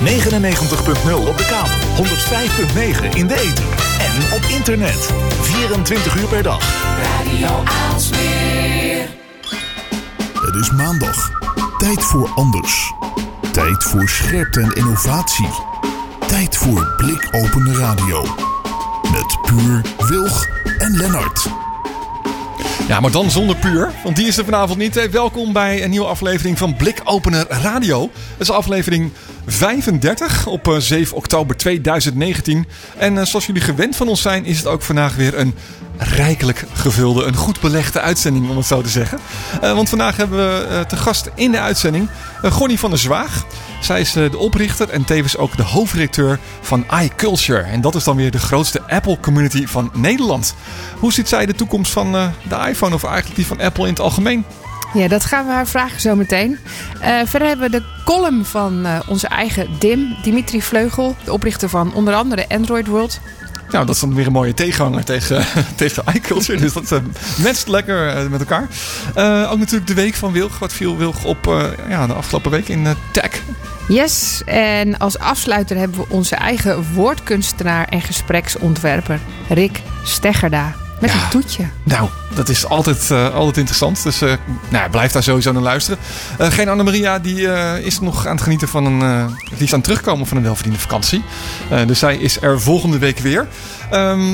99.0 op de kabel, 105.9 in de ether en op internet. 24 uur per dag. Radio Aalsmeer. Het is maandag. Tijd voor anders. Tijd voor scherpte en innovatie. Tijd voor blikopende radio. Met Puur, Wilg en Lennart. Ja, maar dan zonder puur, want die is er vanavond niet. Welkom bij een nieuwe aflevering van Blikopener Radio. Het is aflevering 35 op eh, 7 oktober 2019. En eh, zoals jullie gewend van ons zijn, is het ook vandaag weer een rijkelijk gevulde, een goed belegde uitzending, om het zo te zeggen. Eh, want vandaag hebben we eh, te gast in de uitzending uh, Gonnie van der Zwaag. Zij is eh, de oprichter en tevens ook de hoofdredacteur van iCulture. En dat is dan weer de grootste Apple-community van Nederland. Hoe ziet zij de toekomst van eh, de iPhone of eigenlijk die van Apple in het algemeen? Ja, dat gaan we haar vragen zo meteen. Eh, verder hebben we de column van eh, onze eigen Dim, Dimitri Vleugel, de oprichter van onder andere Android World. Nou, dat is dan weer een mooie tegenhanger tegen, tegen iCulture. Dus dat uh, matcht lekker met elkaar. Ook natuurlijk de week van Wilg. Wat viel Wilg op ja, de afgelopen week in tech? Yes, en als afsluiter hebben we onze eigen woordkunstenaar en gespreksontwerper Rick Steggerda. Met Ja. een toetje. Nou, dat is altijd, eh, altijd interessant. Dus eh, nou, blijf daar sowieso naar luisteren. Eh, geen Annemaria, die is nog aan het genieten van een... die is aan het terugkomen van een welverdiende vakantie. Dus zij is er volgende week weer. Ehm,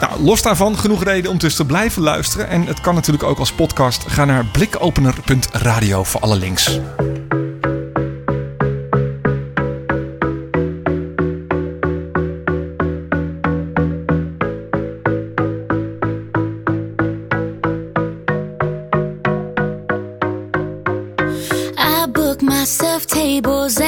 nou, los daarvan, genoeg reden om dus te blijven luisteren. En het kan natuurlijk ook als podcast. Ga naar blikopener.radio voor alle links. labels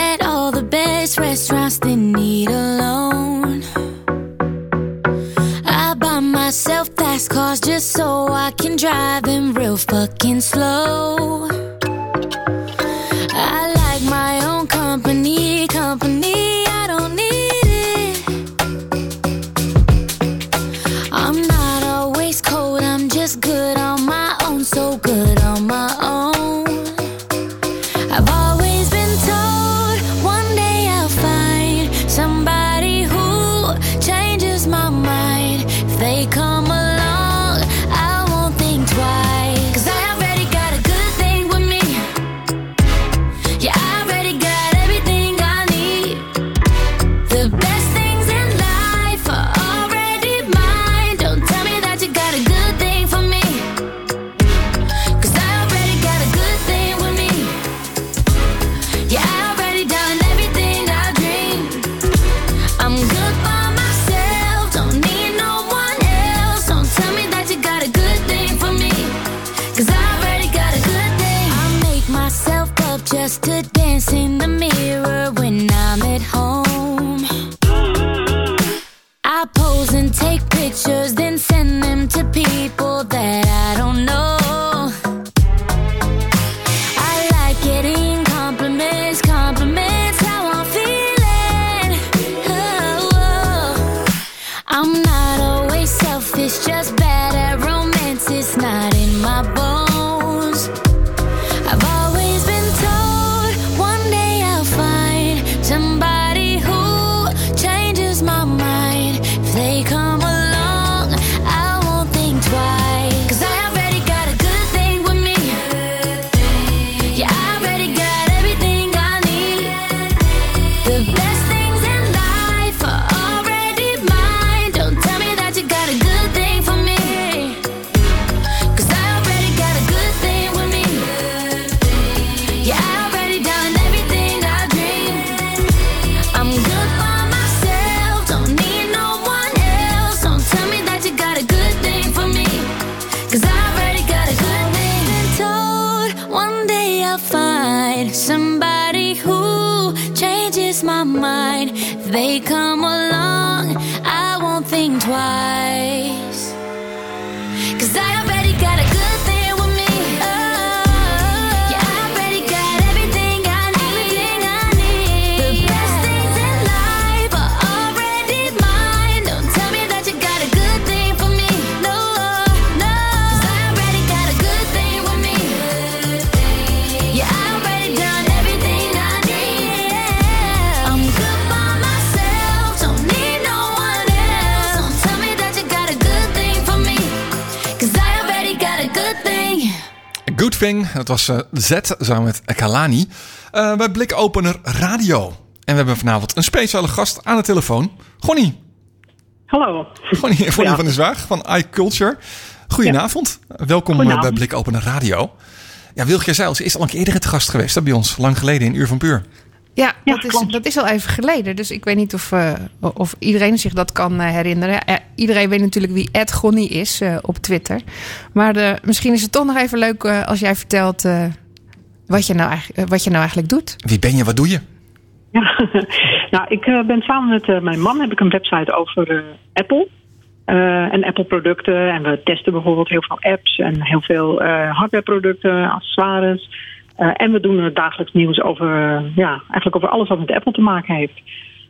selfish, just at Dat was eh, Z samen met Kalani. Eh, bij Blikopener Radio. En we hebben vanavond een speciale gast aan de telefoon. Gonnie. Hallo. Gonnie, Gonnie Ja. van der Zwaag van iCulture. Goedenavond. Welkom eh, Goedenavond. bij Blikopener Radio. Ja, Wilger Zeils is al een keer eerder het gast geweest hè, bij ons. Lang geleden in Uur van Puur. Ja, Ja, dat, is, dat is al even geleden. Dus ik weet niet of, eh, of iedereen zich dat kan eh, herinneren. Eh, iedereen weet natuurlijk wie Ed Gonnie is eh, op Twitter. Maar eh, misschien is het toch nog even leuk eh, als jij vertelt eh, wat, je nou eigenlijk, wat je nou eigenlijk doet. Wie ben je? Wat doe je? Ja. nou, ik eh, ben samen met mijn man heb ik een website over eh, Apple. eh, en Apple producten. En we testen bijvoorbeeld heel veel apps en heel veel eh hardwareproducten, accessoires. Eh, en we doen eh, dagelijks nieuws over, eh, ja, eigenlijk over alles wat met Apple te maken heeft.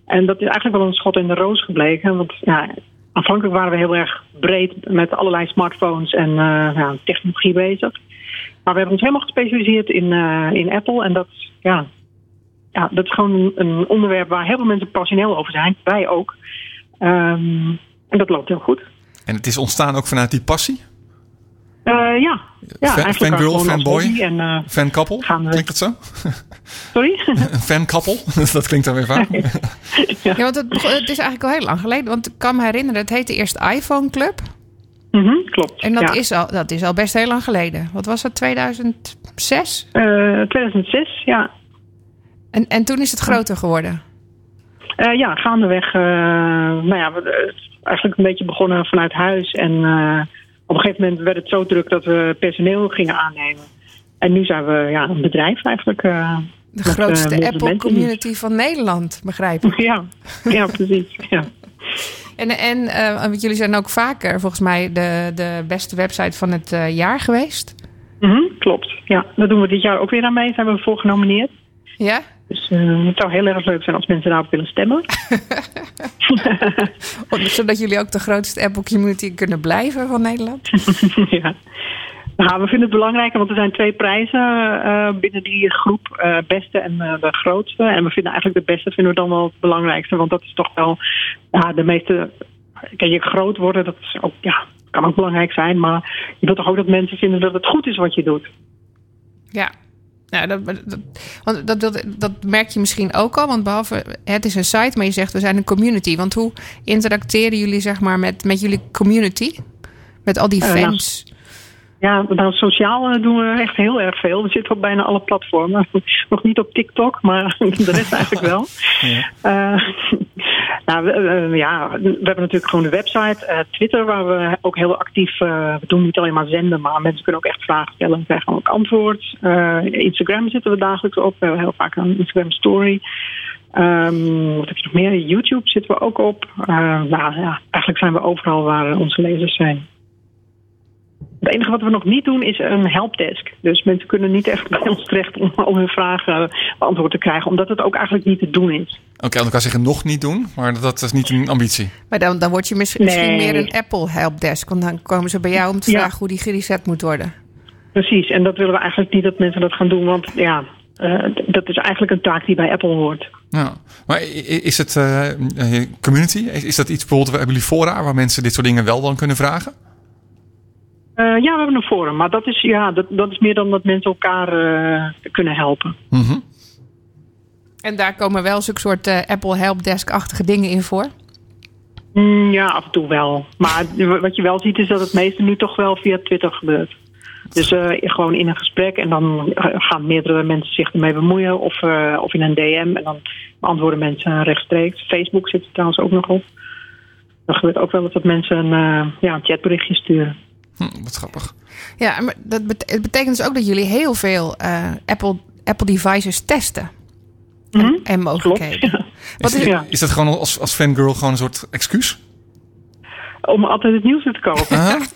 En dat is eigenlijk wel een schot in de roos gebleken. Want ja, aanvankelijk waren we heel erg breed met allerlei smartphones en eh, ja, technologie bezig. Maar we hebben ons helemaal gespecialiseerd in, in Apple. En dat, ja, ja, dat is gewoon een, een onderwerp waar heel veel mensen passioneel over zijn. Wij ook. Ehm, en dat loopt heel goed. En het is ontstaan ook vanuit die passie? Eh, ja, ja Fan- eigenlijk fangirl, fanboy? En, eh, Fankappel? Gaan we- Klinkt dat zo? sorry? Een fankappel? dat klinkt dan weer vaak. Ja, want het, het is eigenlijk al heel lang geleden. Want ik kan me herinneren, het heette eerst iPhone Club. Mhm, klopt. En dat, ja. is al, dat is al best heel lang geleden. Wat was dat, 2006? Eh, 2006, ja. En, en toen is het groter geworden. Eh, ja, gaandeweg. eh nou ja, we, eigenlijk een beetje begonnen vanuit huis. En eh, op een gegeven moment werd het zo druk dat we personeel gingen aannemen. En nu zijn we ja, een bedrijf eigenlijk. eh, De met, eh, grootste meerdere Apple mensen. community van Nederland, begrijp ik. Ja, ja precies. Ja. En, en eh, want jullie zijn ook vaker volgens mij de, de beste website van het eh, jaar geweest. Mhm, klopt. Ja, daar doen we dit jaar ook weer aan mee. Zijn we voor genomineerd. Ja? Dus eh, het zou heel erg leuk zijn als mensen daarop willen stemmen. Zodat jullie ook de grootste Apple community kunnen blijven van Nederland. ja. Nou, we vinden het belangrijk, want er zijn twee prijzen eh, binnen die groep. eh, beste en de grootste. En we vinden eigenlijk de beste vinden we dan wel het belangrijkste. Want dat is toch wel ja, de meeste... Kijk, je groot worden, dat is ook, ja, kan ook belangrijk zijn. Maar je wilt toch ook dat mensen vinden dat het goed is wat je doet. Ja. Nou, dat, dat, want dat, dat, dat merk je misschien ook al. Want behalve het is een site, maar je zegt we zijn een community. Want hoe interacteren jullie zeg maar met, met jullie community? Met al die Eh, nou, fans? Ja, nou, sociaal eh, doen we echt heel erg veel. We zitten op bijna alle platformen. Nog niet op TikTok, maar de rest eigenlijk wel. Eh, nou, we, ja, we hebben natuurlijk gewoon de website, eh, Twitter, waar we ook heel actief. we doen niet alleen maar zenden, maar mensen kunnen ook echt vragen stellen en krijgen ook antwoord. Instagram zitten we dagelijks op. We hebben heel vaak een Instagram story. Ehm, wat heb je nog meer? YouTube zitten we ook op. Nou ja, eigenlijk zijn we overal waar onze lezers zijn. Het enige wat we nog niet doen is een helpdesk. Dus mensen kunnen niet echt bij ons terecht om al hun vragen beantwoord te krijgen, omdat het ook eigenlijk niet te doen is. Oké, dan kan zeggen nog niet doen, maar dat is niet een ambitie. Maar dan, dan word je mis- misschien Nee. meer een Apple helpdesk. Want dan komen ze bij jou om te Ja. vragen hoe die gereset moet worden. Precies, en dat willen we eigenlijk niet dat mensen dat gaan doen, want ja, eh, dat is eigenlijk een taak die bij Apple hoort. Ja. Maar is het eh, eh, community? Is, is dat iets bijvoorbeeld, hebben jullie fora waar mensen dit soort dingen wel dan kunnen vragen? Eh, ja, we hebben een forum, maar dat is, ja, dat, dat is meer dan dat mensen elkaar eh, kunnen helpen. Mhm. En daar komen wel zulke soort eh, Apple helpdesk-achtige dingen in voor. Mm, ja, af en toe wel. Maar wat je wel ziet is dat het meeste nu toch wel via Twitter gebeurt. Dus eh, gewoon in een gesprek en dan gaan meerdere mensen zich ermee bemoeien. Of, eh, of in een DM en dan beantwoorden mensen rechtstreeks. Facebook zit er trouwens ook nog op. Dan gebeurt ook wel dat mensen een, eh, ja, een chatberichtje sturen. Hm, wat grappig. Ja, maar dat bet- het betekent dus ook dat jullie heel veel eh, Apple, Apple devices testen. En, Mhm, en mogelijkheden. Klopt. Wat Is, is, Ja. is dat gewoon als, als fangirl gewoon een soort excuus? Om altijd het nieuws te kopen.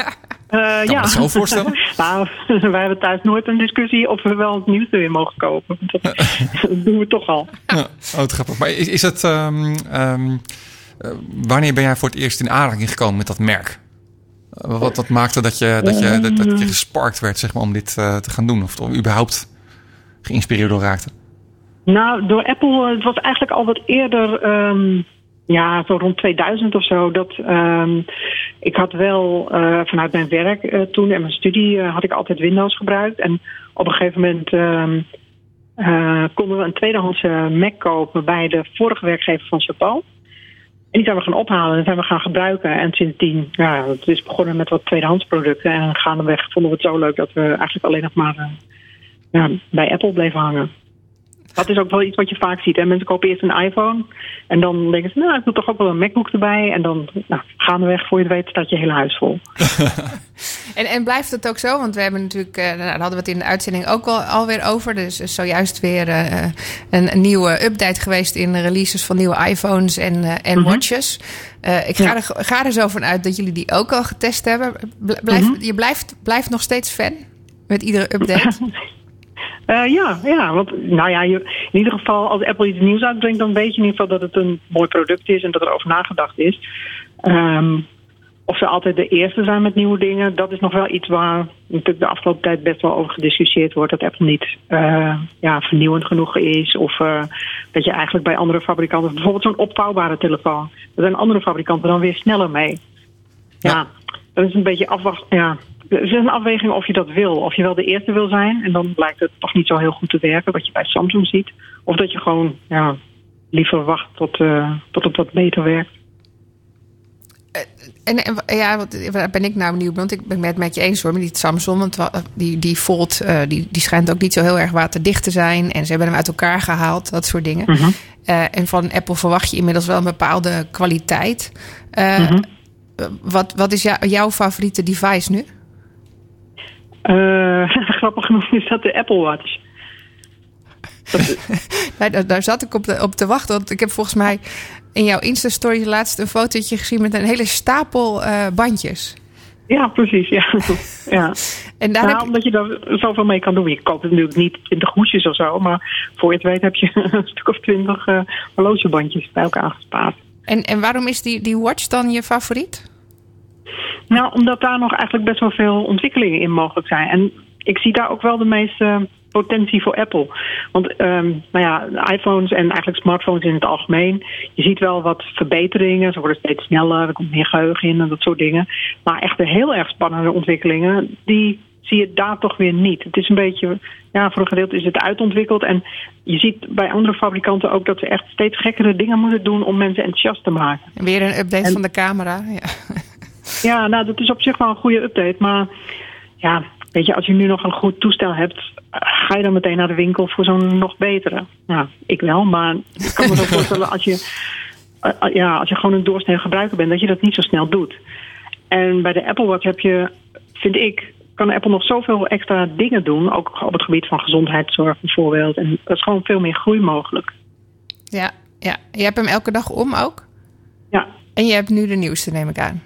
Eh, me ja. dat zo voorstellen? nou, wij hebben thuis nooit een discussie of we wel het nieuws weer mogen kopen. Dat, dat doen we toch al. Ja, oh, grappig. Maar is, is het, ehm, ehm, eh, wanneer ben jij voor het eerst in aanraking gekomen met dat merk? Wat dat maakte dat je, dat je, dat, dat je gesparkt werd zeg maar, om dit eh, te gaan doen? Of toch überhaupt geïnspireerd door raakte? Nou, door Apple, eh, het was eigenlijk al wat eerder, ehm, ja, zo rond 2000 of zo. Dat, ehm, ik had wel eh, vanuit mijn werk toen en mijn studie had ik altijd Windows gebruikt. En op een gegeven moment ehm, eh, konden we een tweedehandse Mac kopen bij de vorige werkgever van Chapeau. En die zijn we gaan ophalen en zijn we gaan gebruiken. En sindsdien, ja, het is begonnen met wat tweedehands producten. En gaandeweg vonden we het zo leuk dat we eigenlijk alleen nog maar eh, ja, bij Apple bleven hangen. Dat is ook wel iets wat je vaak ziet. Hè? Mensen kopen eerst een iPhone en dan denken ze, nou, ik doe toch ook wel een MacBook erbij. En dan nou, gaandeweg, voor je het weet, staat je hele huis vol. En, en blijft het ook zo? Want we hebben natuurlijk, eh, nou, daar hadden we het in de uitzending ook al alweer over. Dus is zojuist weer eh, een, een nieuwe update geweest in de releases van nieuwe iPhones en, eh, en Mhm. watches. Ik ga, Ja. er, ga er zo van uit dat jullie die ook al getest hebben. Blijf, Mhm. Je blijft, blijft nog steeds fan met iedere update. Eh, ja, ja, want nou ja, je, in ieder geval als Apple iets nieuws uitbrengt, dan weet je in ieder geval dat het een mooi product is en dat er over nagedacht is. Ehm, of ze altijd de eerste zijn met nieuwe dingen, dat is nog wel iets waar natuurlijk de afgelopen tijd best wel over gediscussieerd wordt. Dat Apple niet eh, ja, vernieuwend genoeg is. Of eh, dat je eigenlijk bij andere fabrikanten, bijvoorbeeld zo'n opvouwbare telefoon, daar zijn andere fabrikanten dan weer sneller mee. Ja, dat is een beetje afwachten. Ja. Het is een afweging of je dat wil. Of je wel de eerste wil zijn. En dan blijkt het toch niet zo heel goed te werken. Wat je bij Samsung ziet. Of dat je gewoon ja, liever wacht tot, eh, tot het wat beter werkt. En, en ja, wat, waar ben ik nou benieuwd? Want ik ben het met je eens hoor, met die Samsung. Want wa- die, die Fold, eh, die, die schijnt ook niet zo heel erg waterdicht te zijn. En ze hebben hem uit elkaar gehaald, dat soort dingen. Mhm. Eh, en van Apple verwacht je inmiddels wel een bepaalde kwaliteit. Eh, Mhm. wat, wat is jou- jouw favoriete device nu? Eh, grappig genoeg is dat de Apple Watch. Nou, daar, daar zat ik op, de, op te wachten. Want ik heb volgens mij in jouw Insta-story laatst een fotootje gezien met een hele stapel eh, bandjes. Ja, precies. Ja. ja. En daar Nou, heb, omdat je daar zoveel mee kan doen. Je koopt natuurlijk niet 20 hoesjes of zo. Maar voor je het weet heb je een stuk of 20 eh horlogebandjes bij elkaar gespaard. en, en waarom is die, die watch dan je favoriet? Nou, omdat daar nog eigenlijk best wel veel ontwikkelingen in mogelijk zijn. En ik zie daar ook wel de meeste potentie voor Apple. Want ehm, nou ja, iPhones en eigenlijk smartphones in het algemeen. Je ziet wel wat verbeteringen. Ze worden steeds sneller, er komt meer geheugen in en dat soort dingen. Maar echt de heel erg spannende ontwikkelingen, die zie je daar toch weer niet. Het is een beetje, ja, voor een gedeelte is het uitontwikkeld. En je ziet bij andere fabrikanten ook dat ze echt steeds gekkere dingen moeten doen om mensen enthousiast te maken. En weer een update En- van de camera. Ja. Ja, nou, dat is op zich wel een goede update. Maar ja, weet je, als je nu nog een goed toestel hebt, eh, ga je dan meteen naar de winkel voor zo'n nog betere? Nou, ik wel, maar ik kan me zo voorstellen als je, eh, ja, als je gewoon een doorsnee gebruiker bent, dat je dat niet zo snel doet. En bij de Apple Watch heb je, vind ik, kan Apple nog zoveel extra dingen doen. Ook op het gebied van gezondheidszorg bijvoorbeeld. En er is gewoon veel meer groei mogelijk. Ja, ja, je hebt hem elke dag om ook. Ja, En je hebt nu de nieuwste, neem ik aan.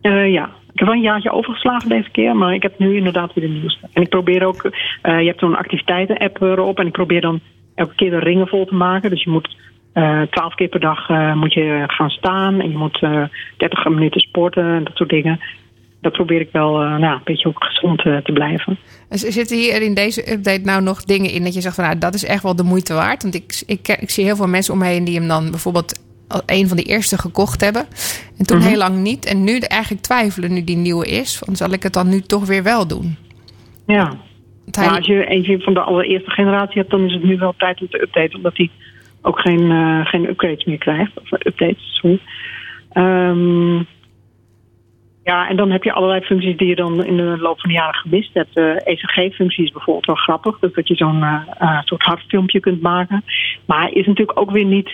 Eh, ja, ik heb wel een jaartje overgeslagen deze keer, maar ik heb nu inderdaad weer de nieuwste. En ik probeer ook, eh, je hebt zo'n activiteiten-app erop en ik probeer dan elke keer de ringen vol te maken. Dus je moet eh, twaalf keer per dag eh, moet je gaan staan en je moet eh 30 minuten sporten en dat soort dingen. Dat probeer ik wel eh, nou, een beetje ook gezond eh, te blijven. Dus zitten hier in deze update nou nog dingen in dat je zegt van nou, dat is echt wel de moeite waard. Want ik, ik, ik zie heel veel mensen om me heen die hem dan bijvoorbeeld een van de eerste gekocht hebben. En toen Mhm. heel lang niet. En nu eigenlijk twijfelen nu die nieuwe is. Van zal ik het dan nu toch weer wel doen? Ja, Want hij- maar als je eentje van de allereerste generatie hebt, dan is het nu wel tijd om te updaten, omdat hij ook geen, eh, geen upgrades meer krijgt. Of eh, updates, sorry. Ehm, ja, en dan heb je allerlei functies die je dan in de loop van de jaren gemist hebt. Eh ECG-functie is bijvoorbeeld wel grappig, dus dat je zo'n soort hartfilmpje kunt maken. Maar is natuurlijk ook weer niet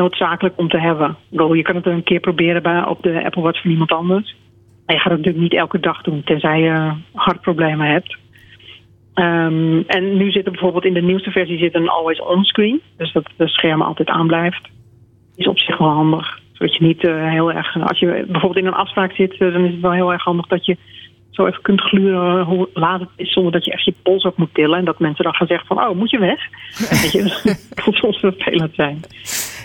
noodzakelijk om te hebben. Bedoel, je kan het een keer proberen bij, op de Apple Watch van iemand anders. Maar je gaat het natuurlijk niet elke dag doen, tenzij je hartproblemen hebt. Ehm, en nu zit er bijvoorbeeld in de nieuwste versie zit een always on screen. Dus dat het scherm altijd aanblijft. Is op zich wel handig. Zodat je niet eh, heel erg. Als je bijvoorbeeld in een afspraak zit, eh, dan is het wel heel erg handig dat je zo even kunt gluren hoe laat het is. Zonder dat je echt je pols op moet tillen. En dat mensen dan gaan zeggen van oh, moet je weg? Weet je, dat soms vervelend zijn.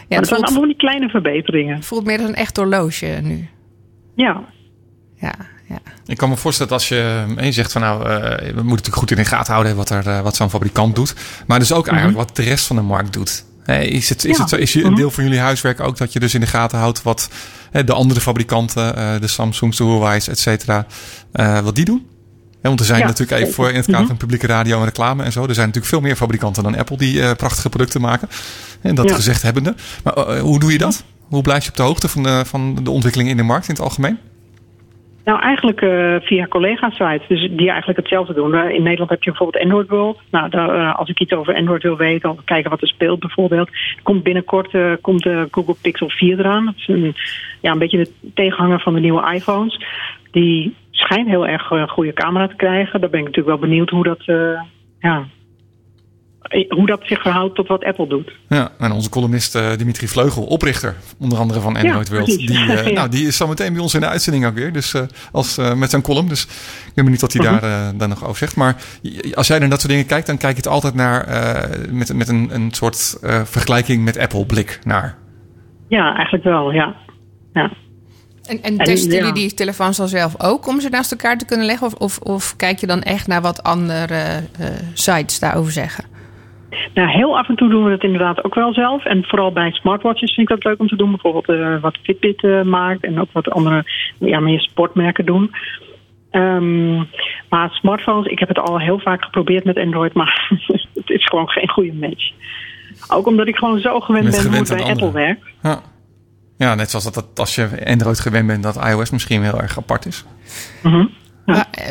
Ja, maar het het zijn allemaal van die kleine verbeteringen. voelt meer als een echt horloge nu. Ja, Ja, ja. Ik kan me voorstellen dat als je één zegt van nou, eh, we moeten natuurlijk goed in de gaten houden wat, er, eh, wat zo'n fabrikant doet. Maar dus ook eigenlijk wat de rest van de markt doet. Hey, is het, is Ja. het zo, is je een Mhm. deel van jullie huiswerk ook dat je dus in de gaten houdt wat eh, de andere fabrikanten, eh, de Samsungs, de Huawei's, et cetera, eh, wat die doen? Want er zijn Ja, natuurlijk even voor in het kader Mhm. van publieke radio en reclame en zo. Er zijn natuurlijk veel meer fabrikanten dan Apple die eh, prachtige producten maken. En dat Ja. gezegd hebbende. Maar eh, hoe doe je dat? Hoe blijf je op de hoogte van de, van de ontwikkelingen in de markt in het algemeen? Nou, eigenlijk eh, via collega-sites, dus die eigenlijk hetzelfde doen. In Nederland heb je bijvoorbeeld Android World. Nou, daar, als ik iets over Android wil weten, of kijken wat er speelt bijvoorbeeld. Komt binnenkort komt de Google Pixel 4 eraan. Dat is een, ja, een beetje de tegenhanger van de nieuwe iPhones. Die schijnt heel erg een goede camera te krijgen. Daar ben ik natuurlijk wel benieuwd hoe dat, eh, ja, eh, hoe dat zich verhoudt tot wat Apple doet. Ja, en onze columnist eh, Dimitri Vleugel, oprichter onder andere van Android World. Die, eh, Ja. nou, die is zo meteen bij ons in de uitzending ook weer. Dus eh, als, eh, met zijn column. Dus ik ben benieuwd wat hij Mhm. daar, eh, daar nog over zegt. Maar als jij naar dat soort dingen kijkt, dan kijk je het altijd naar eh, met, met een, een soort eh, vergelijking met Apple blik naar. Ja, eigenlijk wel, ja. ja. En, en En, testen ja. jullie die telefoons dan zelf ook om ze naast elkaar te kunnen leggen? Of, of, of kijk je dan echt naar wat andere eh, sites daarover zeggen? Nou, heel af en toe doen we het inderdaad ook wel zelf. En vooral bij smartwatches vind ik dat leuk om te doen. Bijvoorbeeld eh, wat Fitbit eh, maakt en ook wat andere ja, meer sportmerken doen. Ehm, maar smartphones, ik heb het al heel vaak geprobeerd met Android, maar het is gewoon geen goede match. Ook omdat ik gewoon zo gewend Met ben hoe het bij aan Apple werkt. Ja. Ja, net zoals dat, dat als je Android gewend bent, dat iOS misschien heel erg apart is. Mhm. Ja. Eh,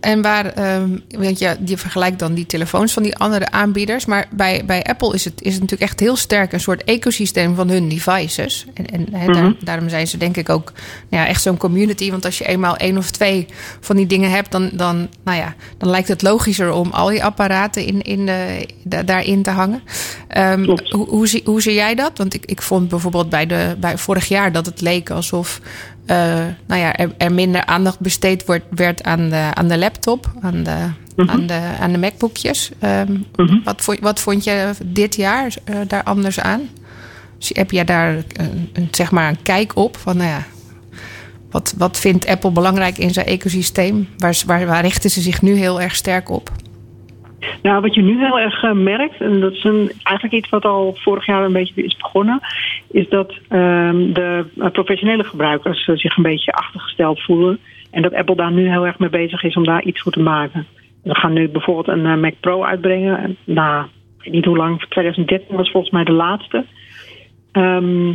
en waar, ehm, want ja, je vergelijkt dan die telefoons van die andere aanbieders. Maar bij, bij Apple is het, is het natuurlijk echt heel sterk een soort ecosysteem van hun devices. En, en daar- Mhm. daarom zijn ze denk ik ook nou ja, echt zo'n community. Want als je eenmaal één of twee van die dingen hebt, dan, dan, nou ja, dan lijkt het logischer om al die apparaten in, in de, da- daarin te hangen. Ehm, hoe, hoe, zie, hoe zie jij dat? Want ik, ik vond bijvoorbeeld bij, de, bij vorig jaar dat het leek alsof eh, nou ja, er, er minder aandacht besteed wordt, werd aan de, aan de laptop, aan de, aan de, aan de MacBookjes. Ehm, wat, vond, wat vond je dit jaar eh, daar anders aan? Dus heb jij daar een, een, zeg maar een kijk op van, nou ja, wat, wat vindt Apple belangrijk in zijn ecosysteem? Waar, waar, waar richten ze zich nu heel erg sterk op? Nou, wat je nu heel erg eh, merkt, en dat is een, eigenlijk iets wat al vorig jaar een beetje is begonnen, is dat ehm, de eh, professionele gebruikers eh, zich een beetje achtergesteld voelen. En dat Apple daar nu heel erg mee bezig is om daar iets voor te maken. We gaan nu bijvoorbeeld een Mac Pro uitbrengen. En, Nou, ik weet niet hoe lang, 2013 was volgens mij de laatste. Ehm,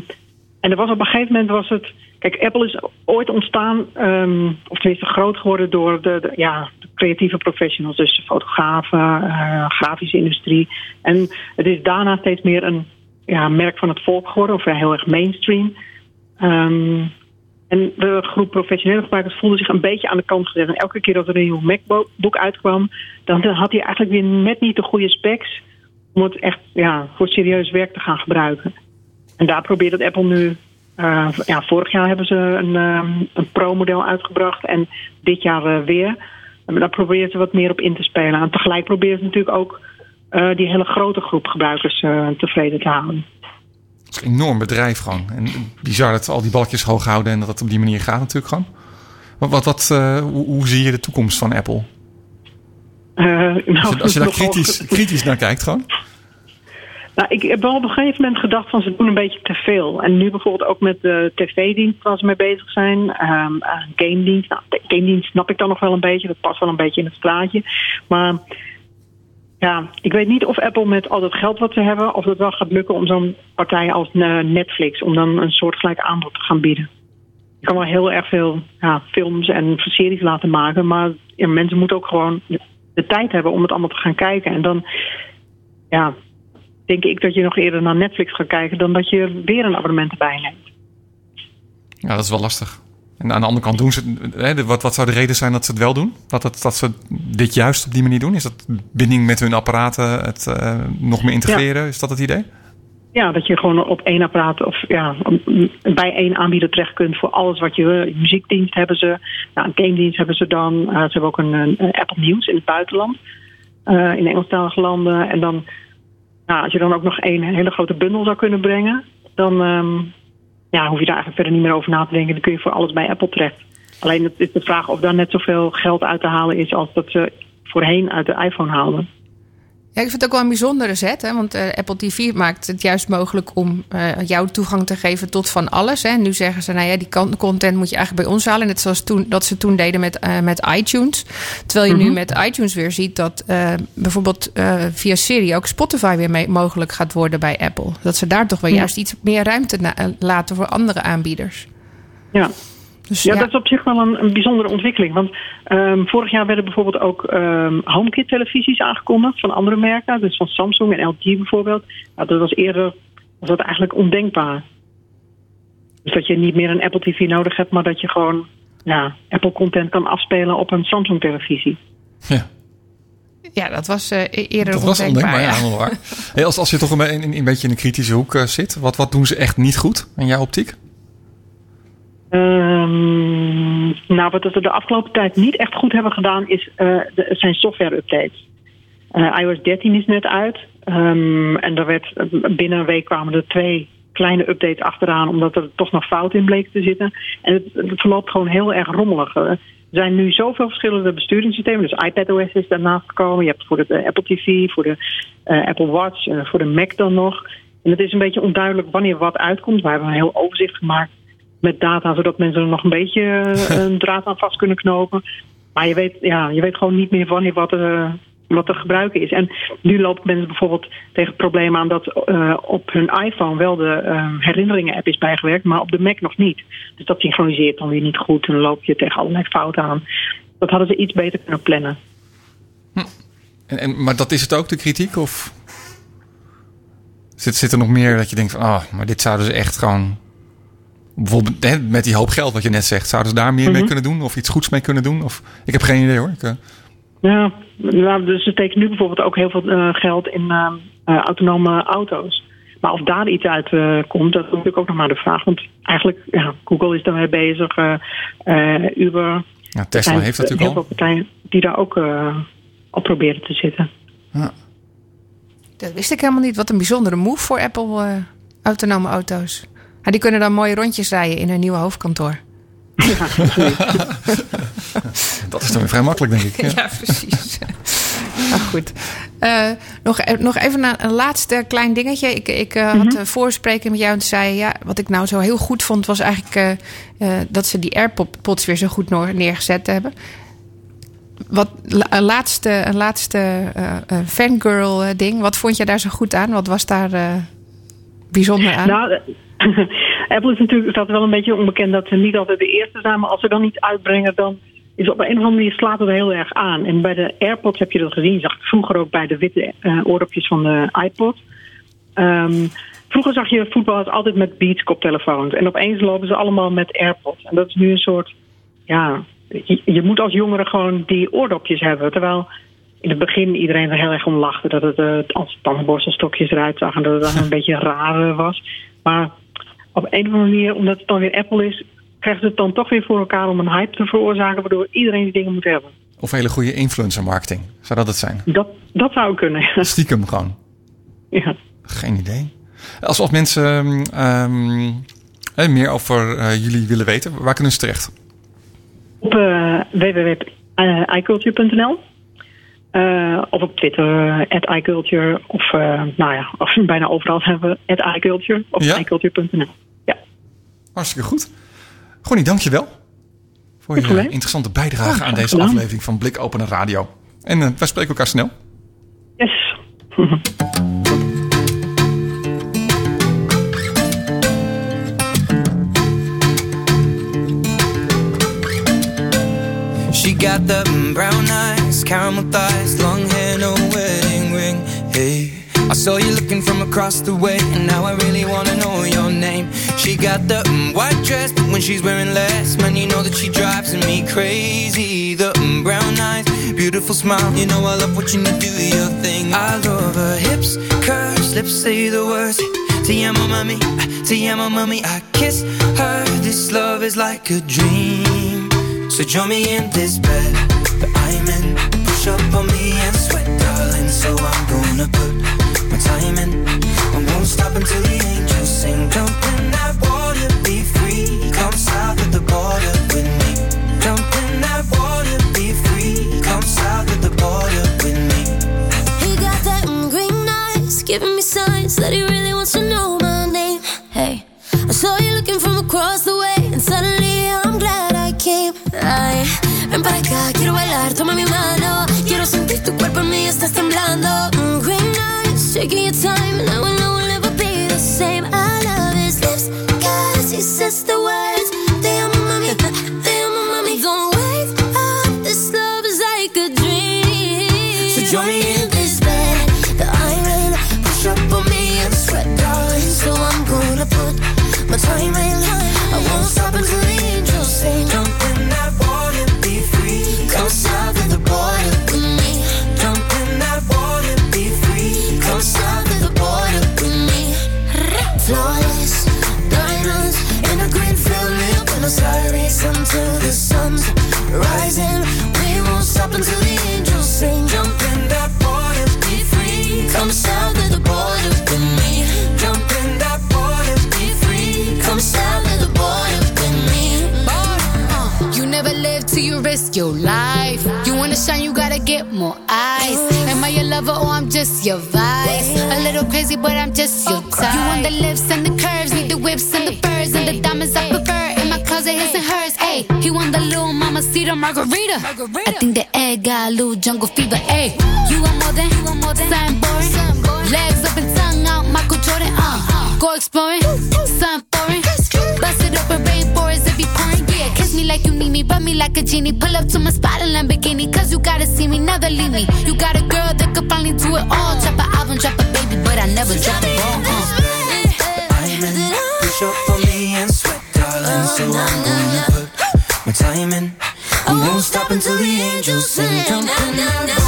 en er was op een gegeven moment was het. Kijk, Apple is ooit ontstaan, ehm, of tenminste groot geworden door de, de- ja, creatieve professionals, dus fotografen, eh, grafische industrie. En het is daarna steeds meer een ja, merk van het volk geworden, of heel erg mainstream. Ehm, en de groep professionele gebruikers voelde zich een beetje aan de kant gezet. En elke keer dat er een nieuw MacBook uitkwam, dan had hij eigenlijk weer net niet de goede specs om het echt ja, voor serieus werk te gaan gebruiken. En daar probeert het Apple nu. eh, ja, vorig jaar hebben ze een, ehm, een Pro-model uitgebracht en dit jaar eh, weer. En daar proberen ze wat meer op in te spelen. En tegelijk proberen ze natuurlijk ook eh, die hele grote groep gebruikers eh, tevreden te houden. Het is een enorm bedrijf gewoon. En bizar dat al die balkjes hoog houden en dat het op die manier gaat natuurlijk gewoon. Wat, wat, wat, eh, hoe, hoe zie je de toekomst van Apple? Als je, nou, als je daar kritisch, kritisch naar kijkt gewoon. Nou, ik heb wel op een gegeven moment gedacht van ze doen een beetje te veel. En nu bijvoorbeeld ook met de tv-dienst waar ze mee bezig zijn. ehm eh, game-dienst. Nou, game-dienst snap ik dan nog wel een beetje. Dat past wel een beetje in het straatje. Maar ja, ik weet niet of Apple met al dat geld wat ze hebben... of het wel gaat lukken om zo'n partij als eh, Netflix... om dan een soortgelijk aanbod te gaan bieden. Je kan wel heel erg veel ja, films en series laten maken... maar mensen moeten ook gewoon de tijd hebben om het allemaal te gaan kijken. En dan... Ja, denk ik dat je nog eerder naar Netflix gaat kijken dan dat je weer een abonnement erbij neemt. Ja, dat is wel lastig. En aan de andere kant doen ze... Hè, wat, wat zou de reden zijn dat ze het wel doen? Dat, dat, dat ze dit juist op die manier doen? Is dat binding met hun apparaten, het eh, nog meer integreren? Is dat het idee? Ja, dat je gewoon op één apparaat of ja, bij één aanbieder terecht kunt voor alles wat je. Muziekdienst hebben ze, nou, een gamedienst hebben ze dan. Eh, ze hebben ook een, een Apple News in het buitenland, eh, in Engelstalige landen. En dan, nou, als je dan ook nog één hele grote bundel zou kunnen brengen, dan ehm, ja, hoef je daar eigenlijk verder niet meer over na te denken. Dan kun je voor alles bij Apple terecht. Alleen het is de vraag of daar net zoveel geld uit te halen is als dat ze voorheen uit de iPhone haalden. Ja, ik vind het ook wel een bijzondere zet. Hè? Want eh, Apple TV maakt het juist mogelijk om uh, jou toegang te geven tot van alles. Hè? Nu zeggen ze, nou ja, die content moet je eigenlijk bij ons halen. Net zoals toen, dat ze toen deden met, uh, met iTunes. Terwijl je nu met iTunes weer ziet dat bijvoorbeeld via Siri ook Spotify weer mee mogelijk gaat worden bij Apple. Dat ze daar toch wel juist iets meer ruimte laten voor andere aanbieders. Ja, dus, ja, dat is op zich wel een, een bijzondere ontwikkeling. Want um, vorig jaar werden bijvoorbeeld ook um, HomeKit-televisies aangekondigd van andere merken. Dus van Samsung en LG bijvoorbeeld. Nou, dat was eerder was dat eigenlijk ondenkbaar. Dus dat je niet meer een Apple TV nodig hebt, maar dat je gewoon ja, Apple-content kan afspelen op een Samsung-televisie. Ja. Ja, dat was uh, eerder dat was ondenkbaar. ja, ja. hey, als, als je toch een, een, een, beetje in een kritische hoek uh, zit, wat, wat doen ze echt niet goed in jouw optiek? Um, nou, wat we de afgelopen tijd niet echt goed hebben gedaan, is, uh, de, zijn software-updates. Uh, iOS 13 is net uit. Um, en er werd, binnen een week kwamen er twee kleine updates achteraan, omdat er toch nog fout in bleek te zitten. En het, verloopt gewoon heel erg rommelig. Er zijn nu zoveel verschillende besturingssystemen. Dus iPadOS is daarnaast gekomen. Je hebt voor de Apple TV, voor de Apple Watch, voor de Mac dan nog. En het is een beetje onduidelijk wanneer wat uitkomt. We hebben een heel overzicht gemaakt met data, zodat mensen er nog een beetje eh, een draad aan vast kunnen knopen. Maar je weet, ja, je weet gewoon niet meer wanneer wat, uh, wat er gebruiken is. En nu lopen mensen bijvoorbeeld tegen problemen aan dat uh, op hun iPhone wel de uh, herinneringen-app is bijgewerkt, maar op de Mac nog niet. Dus dat synchroniseert dan weer niet goed en dan loop je tegen allerlei fouten aan. Dat hadden ze iets beter kunnen plannen. Hm. En, en, maar dat is het ook, de kritiek? Of zit, zit er nog meer dat je denkt van, ah, oh, maar dit zouden ze echt gewoon bijvoorbeeld met die hoop geld wat je net zegt, zouden ze daar meer mee mhm. kunnen doen? Of iets goeds mee kunnen doen? Of, ik heb geen idee hoor. Ik, uh... Ja, nou, dus ze steken nu bijvoorbeeld ook heel veel uh, geld in uh, autonome auto's. Maar of daar iets uit komt, dat is natuurlijk ook nog maar de vraag. Want eigenlijk, ja, Google is daarmee bezig. Uber. Ja, Tesla heeft natuurlijk heel al. veel partijen die daar ook op proberen te zitten. Ja. Dat wist ik helemaal niet. Wat een bijzondere move voor Apple autonome auto's. Maar die kunnen dan mooie rondjes rijden in hun nieuwe hoofdkantoor. dat is dan weer vrij makkelijk, denk ik. Ja, ja precies. nou goed. Uh, nog, e-, nog even een, een, laatste klein dingetje. Ik, ik uh, had mhm. een voorspreking met jou en zei... Ja, wat ik nou zo heel goed vond was eigenlijk... Uh, dat ze die AirPods weer zo goed neergezet hebben. Wat, een laatste, een laatste fangirl ding. Wat vond je daar zo goed aan? Wat was daar bijzonder aan? Nou, Apple is natuurlijk staat wel een beetje onbekend dat ze niet altijd de eerste zijn. Maar als ze dan niet uitbrengen, dan is op een of andere manier slaat het heel erg aan. En bij de AirPods heb je dat gezien. Je zag het vroeger ook bij de witte uh, oordopjes van de iPod. Um, vroeger zag je voetballers altijd met Beats koptelefoons. En opeens lopen ze allemaal met AirPods. En dat is nu een soort... Ja, je, je moet als jongere gewoon die oordopjes hebben. Terwijl in het begin iedereen er heel erg om lachte. Dat het uh, als tandenborstelstokjes eruit zag. En dat het dan een beetje raar was. Maar op een of andere manier, omdat het dan weer Apple is, krijgen ze het dan toch weer voor elkaar om een hype te veroorzaken, waardoor iedereen die dingen moet hebben. Of hele goede influencer marketing. Zou dat het zijn? Dat, dat zou kunnen. Stiekem gewoon. Ja. Geen idee. Als, als mensen um, meer over uh, jullie willen weten, waar kunnen ze terecht? Op uh, www.iculture.nl uh, of op Twitter, at iCulture. Of uh, nou ja, of bijna overal hebben we at iCulture of ja? iculture.nl. Ja. Hartstikke goed. Gonnie, dank je wel. Voor je interessante bijdrage aan deze aflevering van Blik Open Radio. En uh, wij spreken elkaar snel. Yes. She got the brown eyes, caramel thighs, long hair, no wedding ring. Hey, I saw you looking from across the way, and now I really wanna know your name. She got the mm, white dress, but when she's wearing less, man, you know that she drives me crazy. The mm, brown eyes, beautiful smile, you know I love watching you do your thing. I love her hips, curves, lips say the words. Te amo, mami, te amo, mami. I kiss her. This love is like a dream. So join me in this bed rush up on me and sweat, darling. So I'm gonna put my time in. I won't stop until the angels sing. Jump in that water, be free. Come south of the border with me. Jump in that water, be free. Come south of the border with me. He got that green eyes, giving me signs that he really wants to know my name. Hey, I saw you looking from across the way, and suddenly I'm glad I came. I ven para acá, quiero bailar, toma mi mano. Quiero sentir tu cuerpo en mí, estás temblando. Mm, green eyes, taking your time, and I will know we'll never be the same. I love his lips, cause he says the words. They are my your life. You wanna shine, you gotta get more eyes. Am I your lover or I'm just your vice? A little crazy, but I'm just your type. You want the lips and the curves, need the whips and the furs and the diamonds I prefer. In my closet, his and hers. Hey, he want the little mama cedar margarita. I think the egg got a little jungle fever. Hey, you want more than, you want more than something boring. Legs up and tongue out, Michael Jordan. Uh, go exploring, something foreign. Bust it open, rainforest like you need me, rub me like a genie. Pull up to my spot in Lamborghini, cause you gotta see me, never leave me. You got a girl that could finally do it all. Drop an album, drop a baby, but I never drop a ball. Uh. Push up for me and sweat, darling. So I'm gonna put my time in. I won't stop until the angels sing. Jump in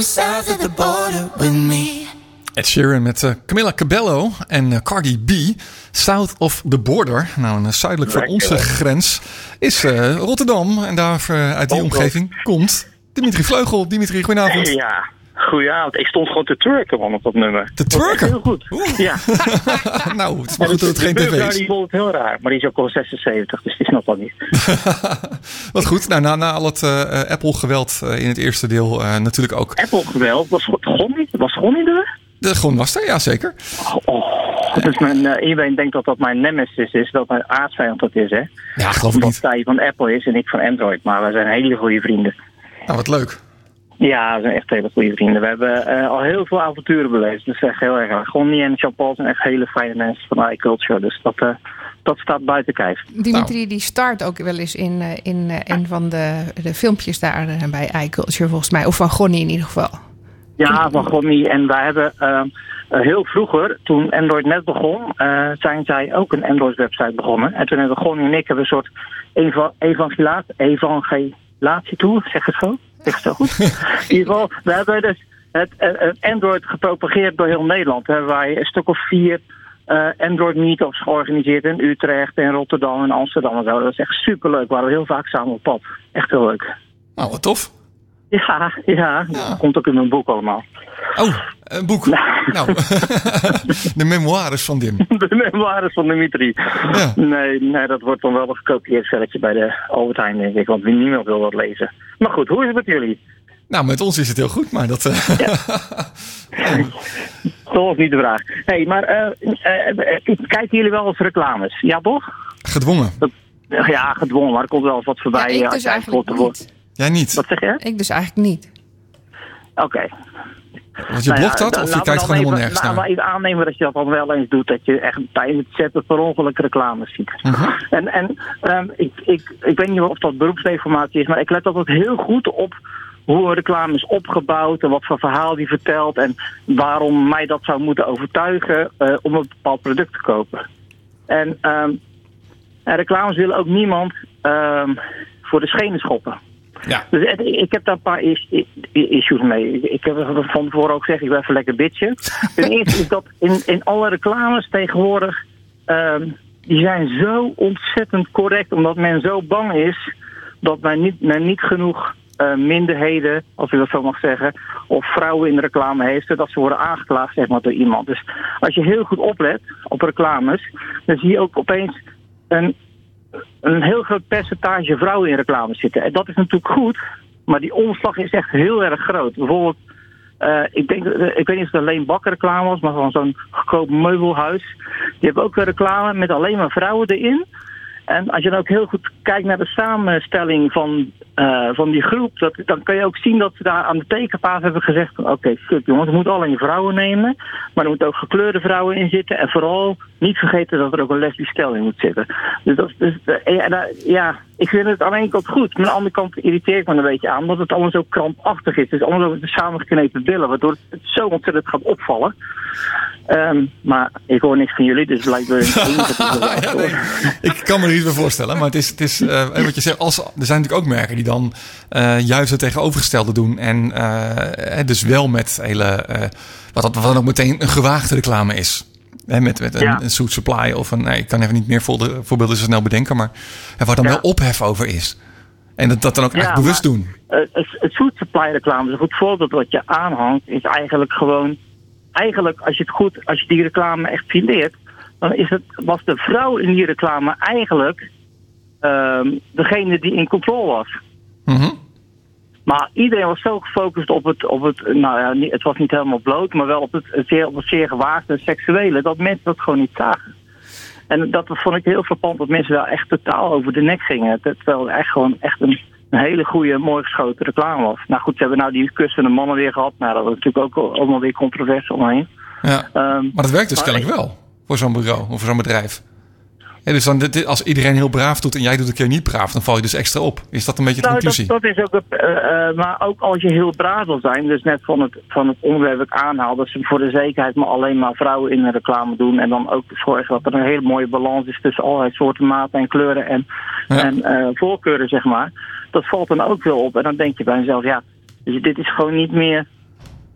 Come south of the border with me. Ed Sheeran met eh, Camilla Cabello en eh, Cardi B. South of the Border. Nou, en, zuidelijk van onze grens is eh, Rotterdam. En daar eh, uit die omgeving komt Dimitri Vleugel. Dimitri, goedenavond. Ja, goedenavond. Ik stond gewoon te twerken man op dat nummer. Te Dat twerken? Heel goed. Oeh. Ja. nou, het is maar goed dat het de geen tv is. die vond het heel raar, maar die is ook al 76, dus die snapt dat niet. Wat goed. Nou, na, na al het eh, Apple-geweld eh, in het eerste deel eh, natuurlijk ook. Apple geweld, was Gonnie? Was Gonnie er? De gewoon was er, ja zeker. Oh, dat is mijn, iedereen denkt dat dat mijn nemesis is, dat mijn aardsvijand dat is, hè? Ja, geloof ik niet. hij van Apple is en ik van Android, maar wij zijn hele goede vrienden. Nou, wat leuk. Ja, we zijn echt hele goede vrienden. We hebben eh, al heel veel avonturen beleefd, dus echt heel erg. Gonnie en Jean-Paul zijn echt hele fijne mensen van iCulture, dus dat, eh, dat staat buiten kijf. Dimitri die start ook wel eens in, eh, in eh, een van de, de filmpjes daar bij iCulture volgens mij. Of van Gonnie in ieder geval. Ja, van Gonnie. En wij hebben ehm, eh, heel vroeger, toen Android net begon, eh, zijn zij ook een Android-website begonnen. En toen hebben Gonnie en ik hebben een soort eva evangelaat, evangelatietour, zeg het zo? Zo goed? in ieder geval, we hebben dus het, eh, het Android gepropageerd door heel Nederland. Daar hebben wij een stuk of vier eh, Android meetups georganiseerd in Utrecht, en Rotterdam en Amsterdam en zo. Dat is echt superleuk. We waren heel vaak samen op pad. Echt heel leuk. Nou, wat tof. Ja, ja, dat komt ook in mijn boek allemaal. Oh, een boek. Nou, de memoires van Dim. De memoires van Dimitri. Ja. Nee, nee, dat wordt dan wel een gekopieerd velletje bij de Albert Heijn, denk ik. Want niemand wil dat lezen. Maar goed, hoe is het met jullie? Nou, met ons is het heel goed, maar dat... eh, Dat was niet de vraag. hey, maar eh, kijken jullie wel eens reclames? Ja, toch? gedwongen. Ja, gedwongen, maar er komt wel eens wat voorbij. Ja, ik als dus eigenlijk niet. Jij niet. Wat zeg je? Ik dus eigenlijk niet. Oké. Want je Nou blokt dat of je kijkt gewoon helemaal nergens nou, naar? maar even aannemen dat je dat dan wel eens doet. Dat je echt tijdens het zetten per ongeluk reclames ziet. Mhm. En, en ehm, ik, ik, ik weet niet of dat beroepsdeformatie is, maar ik let altijd heel goed op hoe een reclame is opgebouwd en wat voor verhaal die vertelt en waarom mij dat zou moeten overtuigen eh, om een bepaald product te kopen. En, ehm, en reclames willen ook niemand ehm, voor de schenen schoppen. Ja. Dus het- ik heb daar een paar issues mee. Ik heb van tevoren ook gezegd, ik ben even lekker bitchen. Ten eerste is dat in, in alle reclames tegenwoordig... ehm, die zijn zo ontzettend correct, omdat men zo bang is... dat men niet, men niet genoeg eh, minderheden, als ik dat zo mag zeggen, of vrouwen in de reclame heeft, zodat ze worden aangeklaagd zeg maar, door iemand. Dus als je heel goed oplet op reclames, dan zie je ook opeens een, een heel groot percentage vrouwen in reclames zitten. En dat is natuurlijk goed, maar die omslag is echt heel erg groot. Bijvoorbeeld, eh, ik, denk, eh, ik weet niet of het alleen bakkenreclame was, maar van zo'n goedkoop meubelhuis. Die hebben ook reclame met alleen maar vrouwen erin. En als je dan ook heel goed kijkt naar de samenstelling van, eh, van die groep, dat, dan kan je ook zien dat ze daar aan de tekenpaas hebben gezegd: oké, kut jongens, we moeten alleen vrouwen nemen, maar er moeten ook gekleurde vrouwen in zitten. En vooral niet vergeten dat er ook een lesbisch stel in moet zitten. Dus dat, dus, eh, ja, nou, ja, ik vind het aan de ene kant goed, maar aan de andere kant irriteer ik me een beetje aan, omdat het allemaal zo krampachtig is. Het is allemaal zo met de samengeknepen billen, waardoor het zo ontzettend gaat opvallen. Ehm, maar ik hoor niks van jullie, dus blijkbaar. Ja, nee, ik kan me er iets bij voorstellen, maar het is, het is eh, wat je zegt, als, er zijn natuurlijk ook merken die dan eh, juist het tegenovergestelde doen. En eh, dus wel met hele, eh, wat, wat dan ook meteen een gewaagde reclame is. Hè, met met een, Ja. een Suit Supply of een, nee, ik kan even niet meer voorbeelden voorbeelden zo snel bedenken, maar eh, waar dan Ja. wel ophef over is. En dat, dat dan ook Ja, echt bewust maar- doen. Eh, het, het food supply reclame is een goed voorbeeld wat je aanhangt, is eigenlijk gewoon. Eigenlijk, als je het goed, als je die reclame echt fileert, dan is het, was de vrouw in die reclame eigenlijk ehm, degene die in controle was. Mhm. Maar iedereen was zo gefocust op het, op het nou ja, het was niet helemaal bloot, maar wel op het, het zeer, op het zeer gewaagde seksuele, dat mensen dat gewoon niet zagen. En dat vond ik heel frappant, dat mensen daar echt totaal over de nek gingen. Terwijl het echt gewoon echt een, een hele goede, mooi geschoten reclame was. Nou goed, ze hebben nou die kussende mannen weer gehad. Nou, dat was natuurlijk ook allemaal weer controverse omheen. Ja. Ehm, Maar dat werkt dus kennelijk wel voor zo'n bureau of voor zo'n bedrijf. Ja, dus dan, dit- als iedereen heel braaf doet en jij doet een keer niet braaf, dan val je dus extra op. Is dat een beetje de Nou, dat, conclusie? dat is ook, eh, eh, maar ook als je heel braaf wil zijn, dus net van het, van het onderwerp dat ik aanhaal, dat ze voor de zekerheid maar alleen maar vrouwen in de reclame doen en dan ook zorgen dat er een hele mooie balans is tussen allerlei soorten maten en kleuren en, Ja. en eh, voorkeuren, zeg maar. Dat valt dan ook wel op en dan denk je bij jezelf, ja, dus dit is gewoon niet meer,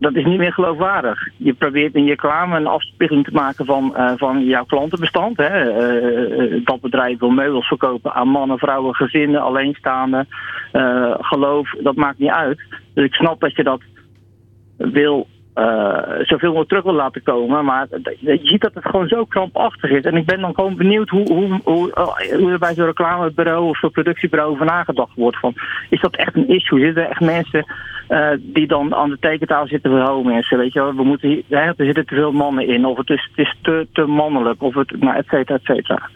dat is niet meer geloofwaardig. Je probeert in je reclame een afspiegeling te maken van, eh, van jouw klantenbestand. Hè. Eh, eh, dat bedrijf wil meubels verkopen aan mannen, vrouwen, gezinnen, alleenstaanden. Geloof, dat maakt niet uit. Dus ik snap dat je dat wil, eh, zoveel mogelijk terug wil laten komen. Maar je ziet dat het gewoon zo krampachtig is. En ik ben dan gewoon benieuwd hoe, hoe, eh, hoe er bij zo'n reclamebureau of zo'n productiebureau over nagedacht wordt. Van, is dat echt een issue? Zitten er echt mensen eh, die dan aan de tekentafel zitten voor mensen? Weet je wel, we moeten hè, er zitten te veel mannen in. Of het is, het is te, te mannelijk. Of het, nou, et cetera, et cetera.